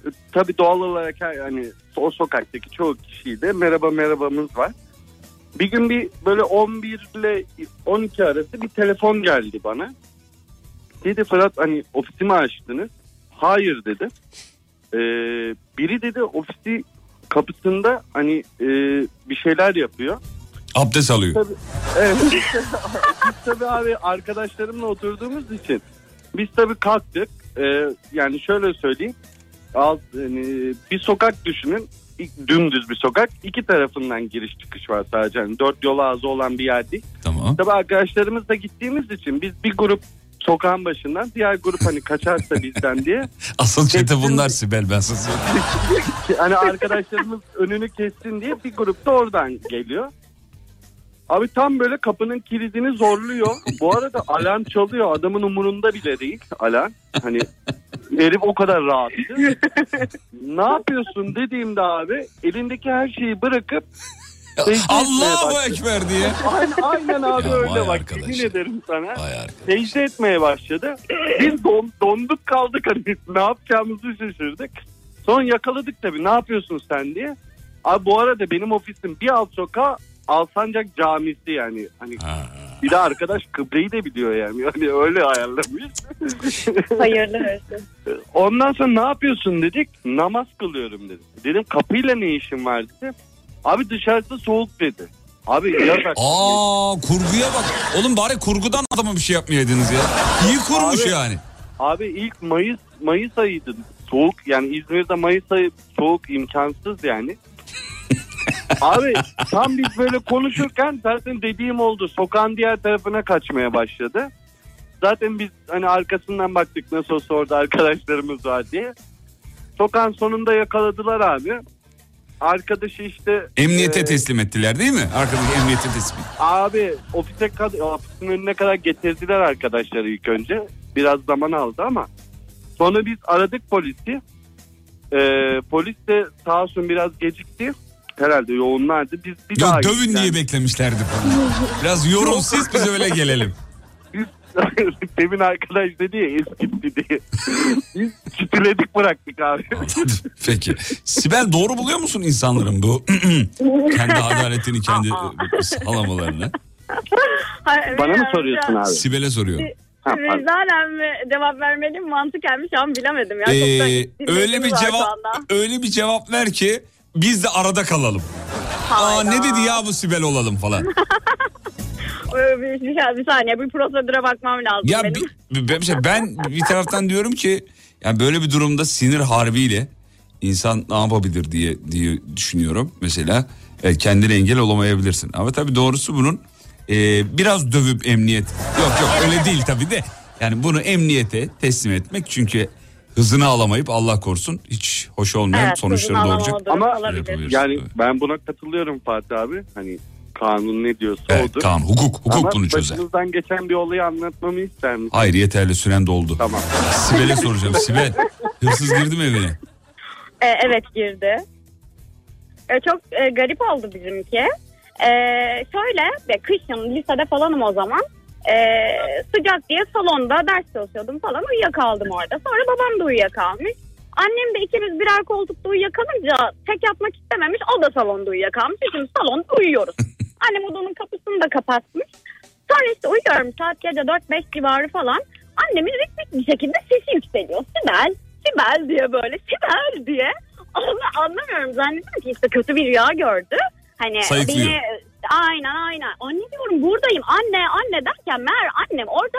E, tabii doğal olarak hani o sokaktaki çoğu kişiyle merhaba merhabamız var. Bir gün bir böyle 11 ile 12 arası bir telefon geldi bana. Dedi Fırat hani ofisimi açtınız. Hayır dedi. Ee, biri dedi ofisi kapısında hani e, bir şeyler yapıyor. Abdest alıyor. Tabii, evet. biz tabii abi arkadaşlarımla oturduğumuz için biz tabii kalktık. Ee, yani şöyle söyleyeyim. Alt, yani bir sokak düşünün. Dümdüz bir sokak. İki tarafından giriş çıkış var sadece. Yani dört yol ağzı olan bir yer değil. Tamam. Tabii arkadaşlarımızla gittiğimiz için biz bir grup sokağın başından diğer grup hani kaçarsa bizden diye Asıl çete bunlar Sibel ben söyleyeyim. hani arkadaşlarımız önünü kessin diye bir grup da oradan geliyor. Abi tam böyle kapının kilidini zorluyor. Bu arada alarm çalıyor. Adamın umurunda bile değil alarm. Hani herif o kadar rahattı. ne yapıyorsun dediğimde abi elindeki her şeyi bırakıp Allahu. Ekber diye. Aynen, aynen abi Ya öyle bak arkadaş yemin ederim sana. Secde etmeye başladı. Biz don- donduk kaldık hani ne yapacağımızı şaşırdık. Sonra yakaladık tabii ne yapıyorsun sen diye. Abi bu arada benim ofisim bir alt sokağa Alsancak Camisi yani. Hani bir de arkadaş kıbleyi de biliyor yani. Yani öyle ayarlamış. Hayırlı olsun. Ondan sonra ne yapıyorsun dedik. Namaz kılıyorum dedim. Dedim kapıyla ne işin var dedi. Abi dışarıda soğuk dedi. Abi yasak. Aa kurguya bak. Oğlum bari kurgudan adama bir şey yapmayaydınız ya. İyi kurmuş Abi- yani. Abi ilk Mayıs Mayıs ayıydı. Soğuk yani İzmir'de Mayıs ayı soğuk imkansız yani. Abi tam biz böyle konuşurken zaten dediğim oldu. Sokağın diğer tarafına kaçmaya başladı. Zaten biz hani arkasından baktık nasıl olsa orada arkadaşlarımız var diye. Sokağın sonunda yakaladılar abi. Arkadaşı işte... Emniyete e, teslim ettiler değil mi? Arkadaki emniyete teslim. Abi ofise kad- ofisin önüne kadar getirdiler arkadaşları ilk önce. Biraz zaman aldı ama sonra biz aradık polisi. Ee, polis de sağ olsun biraz gecikti. Herhalde yoğunlardı. Biz bir daha Yok dövün gittik. diye beklemişlerdi falan. Biraz yorun siz biz öyle gelelim. Demin arkadaş dedi ya eskitti diye. Biz çitiledik bıraktık abi. Peki. Sibel doğru buluyor musun insanların bu kendi adaletini kendi sağlamalarını? Hayır, Bana mı soruyorsun abi? Sibel'e soruyor. Vicdanen mi cevap vermeliyim mantıken mi şu an bilemedim ya. Ee, öyle bir şu cevap öyle bir cevap ver ki biz de arada kalalım. Aa ne dedi ya bu Sibel olalım falan. Bir, bir, bir saniye bir prosedüre bakmam lazım Ya benim. bir, bir- bir- ben bir taraftan diyorum ki yani böyle bir durumda sinir harbiyle insan ne yapabilir diye diye düşünüyorum mesela. E, kendine engel olamayabilirsin. Ama tabii doğrusu bunun e, biraz dövüp emniyet. Yok yok öyle değil tabii de. Yani bunu emniyete teslim etmek çünkü hızını alamayıp Allah korusun hiç hoş olmayan Evet, sonuçları doğuracak. Ama yani ben buna katılıyorum Fatih abi. Hani kanun ne diyorsa Evet, odur. kanun, hukuk, hukuk Ama bunu çözer. başınızdan geçen bir olayı anlatmamı ister misin? Hayır yeterli süren doldu. Tamam. Sibel'e soracağım. Sibel hırsız girdi mi evine? Ee, evet girdi. Ee, çok e, garip oldu bizimki. Ee, şöyle ve kışın lisede falanım o zaman. Ee, sıcak diye salonda ders çalışıyordum falan uyuyakaldım orada. Sonra babam da uyuyakalmış. Annem de ikimiz birer koltukta uyuyakalınca tek yatmak istememiş. O da salonda uyuyakalmış. Şimdi salonda uyuyoruz. Annem odanın kapısını da kapatmış. Sonra işte uyuyorum saat gece 4-5 civarı falan. Annemin ritmik bir şekilde sesi yükseliyor. Sibel, Sibel diye böyle Sibel diye. Ama anlamıyorum zannediyorum ki işte kötü bir rüya gördü. Hani Sayıklıyor. beni aynen aynen. Anne diyorum buradayım anne anne derken meğer annem orada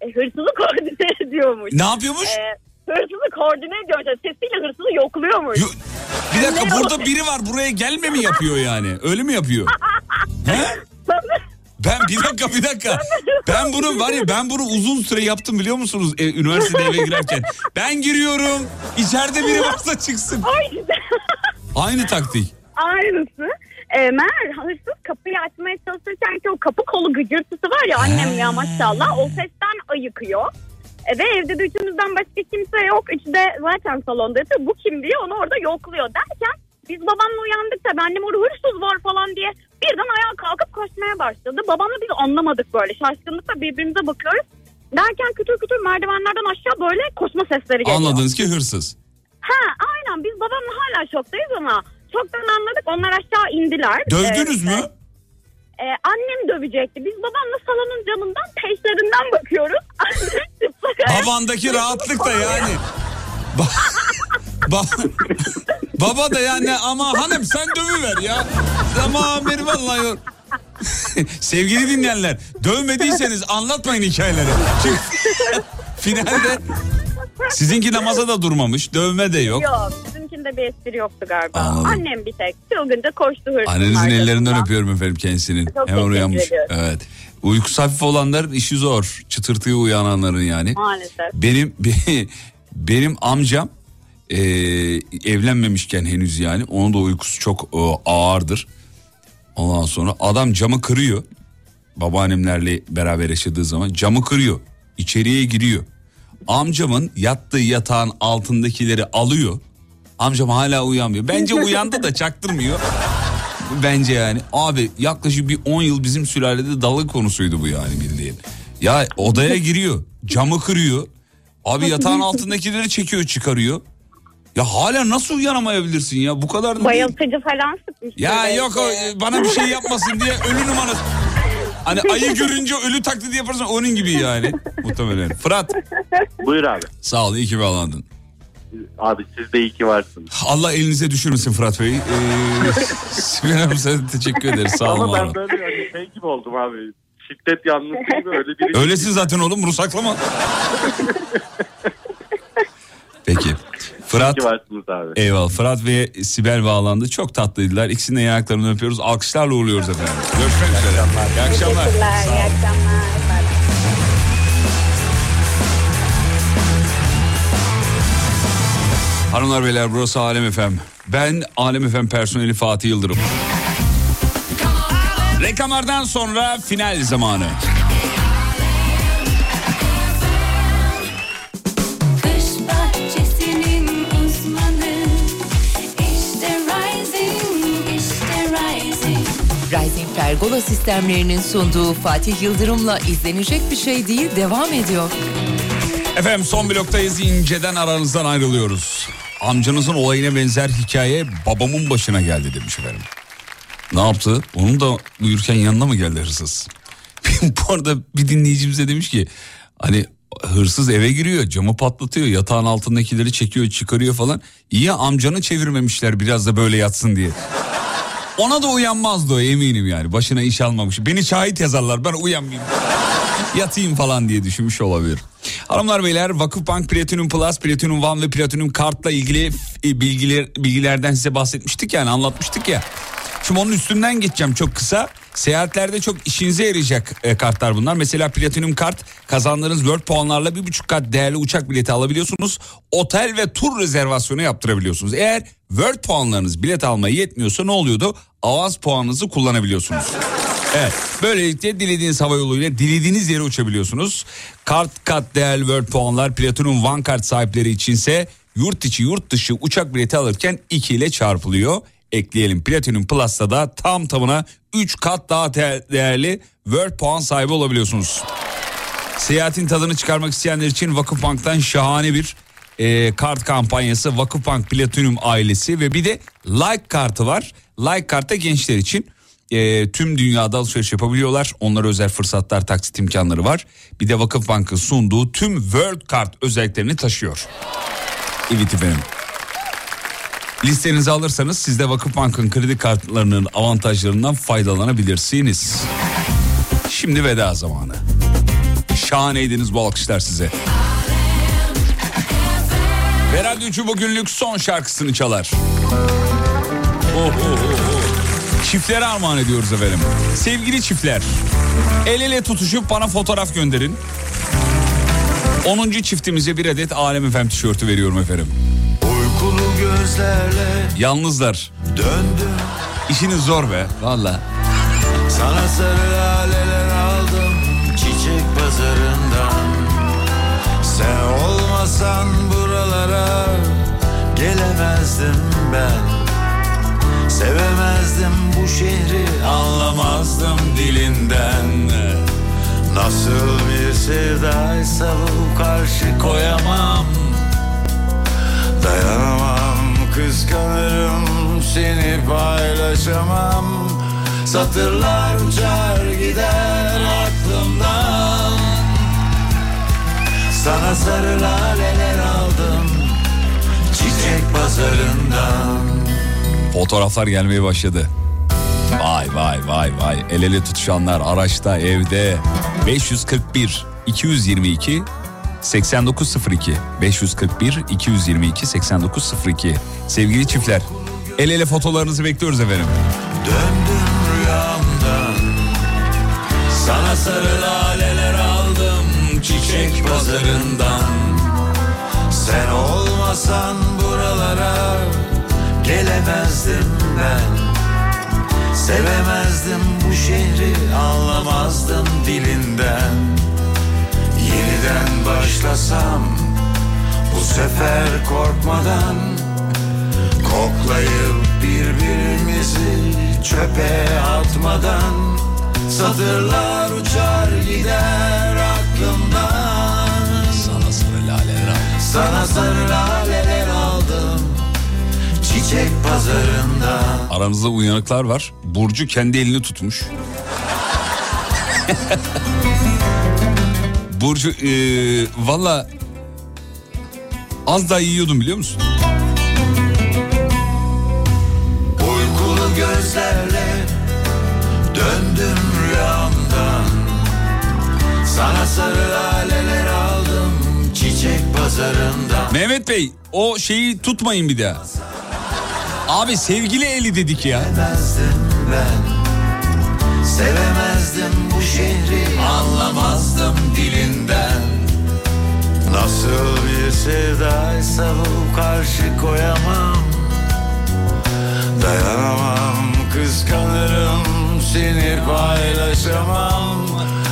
e, hırsızı koordine ediyormuş. Ne yapıyormuş? E, hırsızı koordine ediyormuş. Yani Sesiyle hırsızı yokluyormuş. Bir dakika Ne burada o? biri var buraya gelme mi yapıyor yani? Öyle mi yapıyor? He? Ben bir dakika bir dakika. Ben bunu var ya ben bunu uzun süre yaptım biliyor musunuz? E, üniversitede eve girerken. Ben giriyorum. içeride biri varsa çıksın. Aynı taktik. Aynısı. E, meğer hırsız kapıyı açmaya çalışırken ki o kapı kolu gıcırtısı var ya annem ya maşallah o sesten ayıkıyor. E, ve evde de üçümüzden başka kimse yok. Üçü de zaten salonda yatıyor. Bu kim diye onu orada yokluyor derken biz babamla uyandık tabii annem orada hırsız var falan diye birden ayağa kalkıp koşmaya başladı. Babamla biz anlamadık böyle şaşkınlıkla birbirimize bakıyoruz. Derken kütür kütür merdivenlerden aşağı böyle koşma sesleri geliyor. Anladınız ki hırsız. Ha aynen biz babamla hala şoktayız ama çoktan anladık onlar aşağı indiler. Dövdünüz Ee, mü? e, annem dövecekti. Biz babamla salonun camından peşlerinden bakıyoruz. Babandaki rahatlık da yani. Ba- ba- Baba da yani ama hanım sen dövüver ya. Ama beni vallahi yor. Sevgili dinleyenler dövmediyseniz anlatmayın hikayeleri. Çünkü finalde sizinki namaza da durmamış dövme de yok. Yok bizimkinde bir espri yoktu galiba. Anladım. Annem bir tek çılgınca koştu hırsızın Annenizin arkasından. ellerinden öpüyorum efendim kendisinin. Çok Hemen teşekkür uyanmış. ediyorum. Evet. Uykusu hafif olanların işi zor. Çıtırtıya uyananların yani. Maalesef. Benim benim amcam e, evlenmemişken henüz yani onun da uykusu çok e, ağırdır. Ondan sonra adam camı kırıyor. Babaannemlerle beraber yaşadığı zaman camı kırıyor. İçeriye giriyor. Amcamın yattığı yatağın altındakileri alıyor. Amcam hala uyanmıyor. Bence uyandı da çaktırmıyor. Bence yani. Abi yaklaşık bir 10 yıl bizim sülalede dalga konusuydu bu yani bildiğin. Ya odaya giriyor. Camı kırıyor. Abi yatağın altındakileri çekiyor çıkarıyor. Ya hala nasıl uyanamayabilirsin ya bu kadar da değil. Bayıltıcı falan sıkmış. Ya yok o bana bir şey yapmasın diye ölü numarası. Hani ayı görünce ölü taklidi yaparsın onun gibi yani. Muhtemelen. Fırat Buyur abi. sağ ol iyi ki bağlandın. Abi siz de iyi ki varsınız. Allah elinize düşürmesin Fırat Bey. Ee, Sibel Hanım size de teşekkür ederiz sağ olun. Ama ben olun. böyle hani şey gibi oldum abi. Şiddet yanlısı gibi öyle biri. Öylesin zaten oğlum bunu saklama. Peki. Fırat. İyi abi. Eyvallah. Fırat ve Sibel bağlandı. Çok tatlıydılar. İkisinin de ayaklarını öpüyoruz. Alkışlarla uğurluyoruz efendim. Görüşmek üzere. İyi akşamlar. Teşekkürler. Sağ iyi akşamlar. Hanımlar beyler burası Alem Efem. Ben Alem Efem personeli Fatih Yıldırım. Reklamlardan sonra final zamanı. Rising Pergola sistemlerinin sunduğu Fatih Yıldırım'la izlenecek bir şey değil devam ediyor. Efendim son bloktayız inceden aranızdan ayrılıyoruz. Amcanızın olayına benzer hikaye babamın başına geldi demiş efendim. Ne yaptı? Onun da uyurken yanına mı geldi hırsız? Bu arada bir dinleyicimiz de demiş ki hani hırsız eve giriyor camı patlatıyor yatağın altındakileri çekiyor çıkarıyor falan. İyi amcanı çevirmemişler biraz da böyle yatsın diye. Ona da uyanmazdı o eminim yani başına iş almamış. Beni şahit yazarlar ben uyanmayayım. Yatayım falan diye düşünmüş olabilir. Hanımlar beyler Vakıfbank Platinum Plus, Platinum One ve Platinum Kart'la ilgili e, bilgiler bilgilerden size bahsetmiştik yani anlatmıştık ya. Şimdi onun üstünden geçeceğim çok kısa. Seyahatlerde çok işinize yarayacak e, kartlar bunlar. Mesela Platinum Kart kazandığınız World puanlarla bir buçuk kat değerli uçak bileti alabiliyorsunuz. Otel ve tur rezervasyonu yaptırabiliyorsunuz. Eğer World puanlarınız bilet almaya yetmiyorsa ne oluyordu? Avans puanınızı kullanabiliyorsunuz. Evet. Böylelikle dilediğiniz hava yoluyla dilediğiniz yere uçabiliyorsunuz. Kart kat değerli World puanlar Platinum One kart sahipleri içinse yurt içi yurt dışı uçak bileti alırken 2 ile çarpılıyor. Ekleyelim Platinum Plus'ta da tam tamına 3 kat daha de- değerli World puan sahibi olabiliyorsunuz. Seyahatin tadını çıkarmak isteyenler için Vakıfbank'tan şahane bir e, kart kampanyası Vakıfbank Platinum ailesi ve bir de Like kartı var. Like kartta gençler için e, tüm dünyada alışveriş yapabiliyorlar. Onlara özel fırsatlar, taksit imkanları var. Bir de Vakıfbank'ın sunduğu tüm World Kart özelliklerini taşıyor. Evet efendim. Listenizi alırsanız siz de Vakıfbank'ın kredi kartlarının avantajlarından faydalanabilirsiniz. Şimdi veda zamanı. Şahaneydiniz bu alkışlar size. Ve Radyo 3'ü bugünlük son şarkısını çalar. Oh, oh, oh. Çiftlere armağan ediyoruz efendim. Sevgili çiftler, el ele tutuşup bana fotoğraf gönderin. 10. çiftimize bir adet Alem Efem tişörtü veriyorum efendim. Gözlerle Yalnızlar. döndüm. İşiniz zor be valla. Sana sarı laleler aldım çiçek pazarından. Sen olmasan buralara gelemezdim ben. Sevemezdim bu şehri anlamazdım dilinden. Nasıl bir sevdaysa bu karşı koyamam. Dayanamam kıskanırım seni paylaşamam Satırlar uçar gider aklımdan Sana sarı laleler aldım Çiçek pazarından Fotoğraflar gelmeye başladı. Vay vay vay vay. El ele tutuşanlar araçta, evde. 541 222 8902 541 222 8902 Sevgili çiftler, el ele fotolarınızı bekliyoruz efendim. Döndüm rüyamdan Sana sarı laleler aldım Çiçek pazarından. Sen olmasan buralara Gelemezdim ben. Sevemezdim bu şehri Anlamazdım dilinden Yeniden başlasam Bu sefer korkmadan Koklayıp birbirimizi çöpe atmadan Satırlar uçar gider aklımdan Sana sarı laleler aldım. Sana sarı laleler aldım Çiçek pazarında Aranızda uyanıklar var. Burcu kendi elini tutmuş. Burcu e, valla az daha yiyordum biliyor musun? Uykulu gözlerle döndüm rüyamdan Sana sarı laleler aldım çiçek pazarında Mehmet Bey o şeyi tutmayın bir daha. Abi sevgili eli dedik ya. Sevemezdim ben Sevemezdim bu şehri Anlamazdım dilinden Nasıl bir sevdaysa bu karşı koyamam Dayanamam kıskanırım seni paylaşamam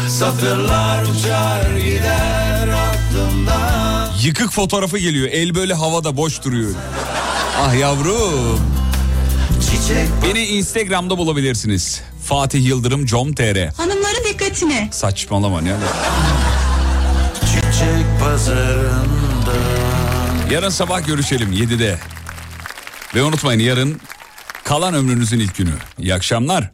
Satırlar uçar gider aklımdan Yıkık fotoğrafı geliyor. El böyle havada boş duruyor. Ah yavrum. Beni Instagram'da bulabilirsiniz. Fatih Yıldırım com.tr Hanımların dikkatine. Saçmalama ne? Çiçek pazarında Yarın sabah görüşelim 7'de. Ve unutmayın yarın kalan ömrünüzün ilk günü. İyi akşamlar.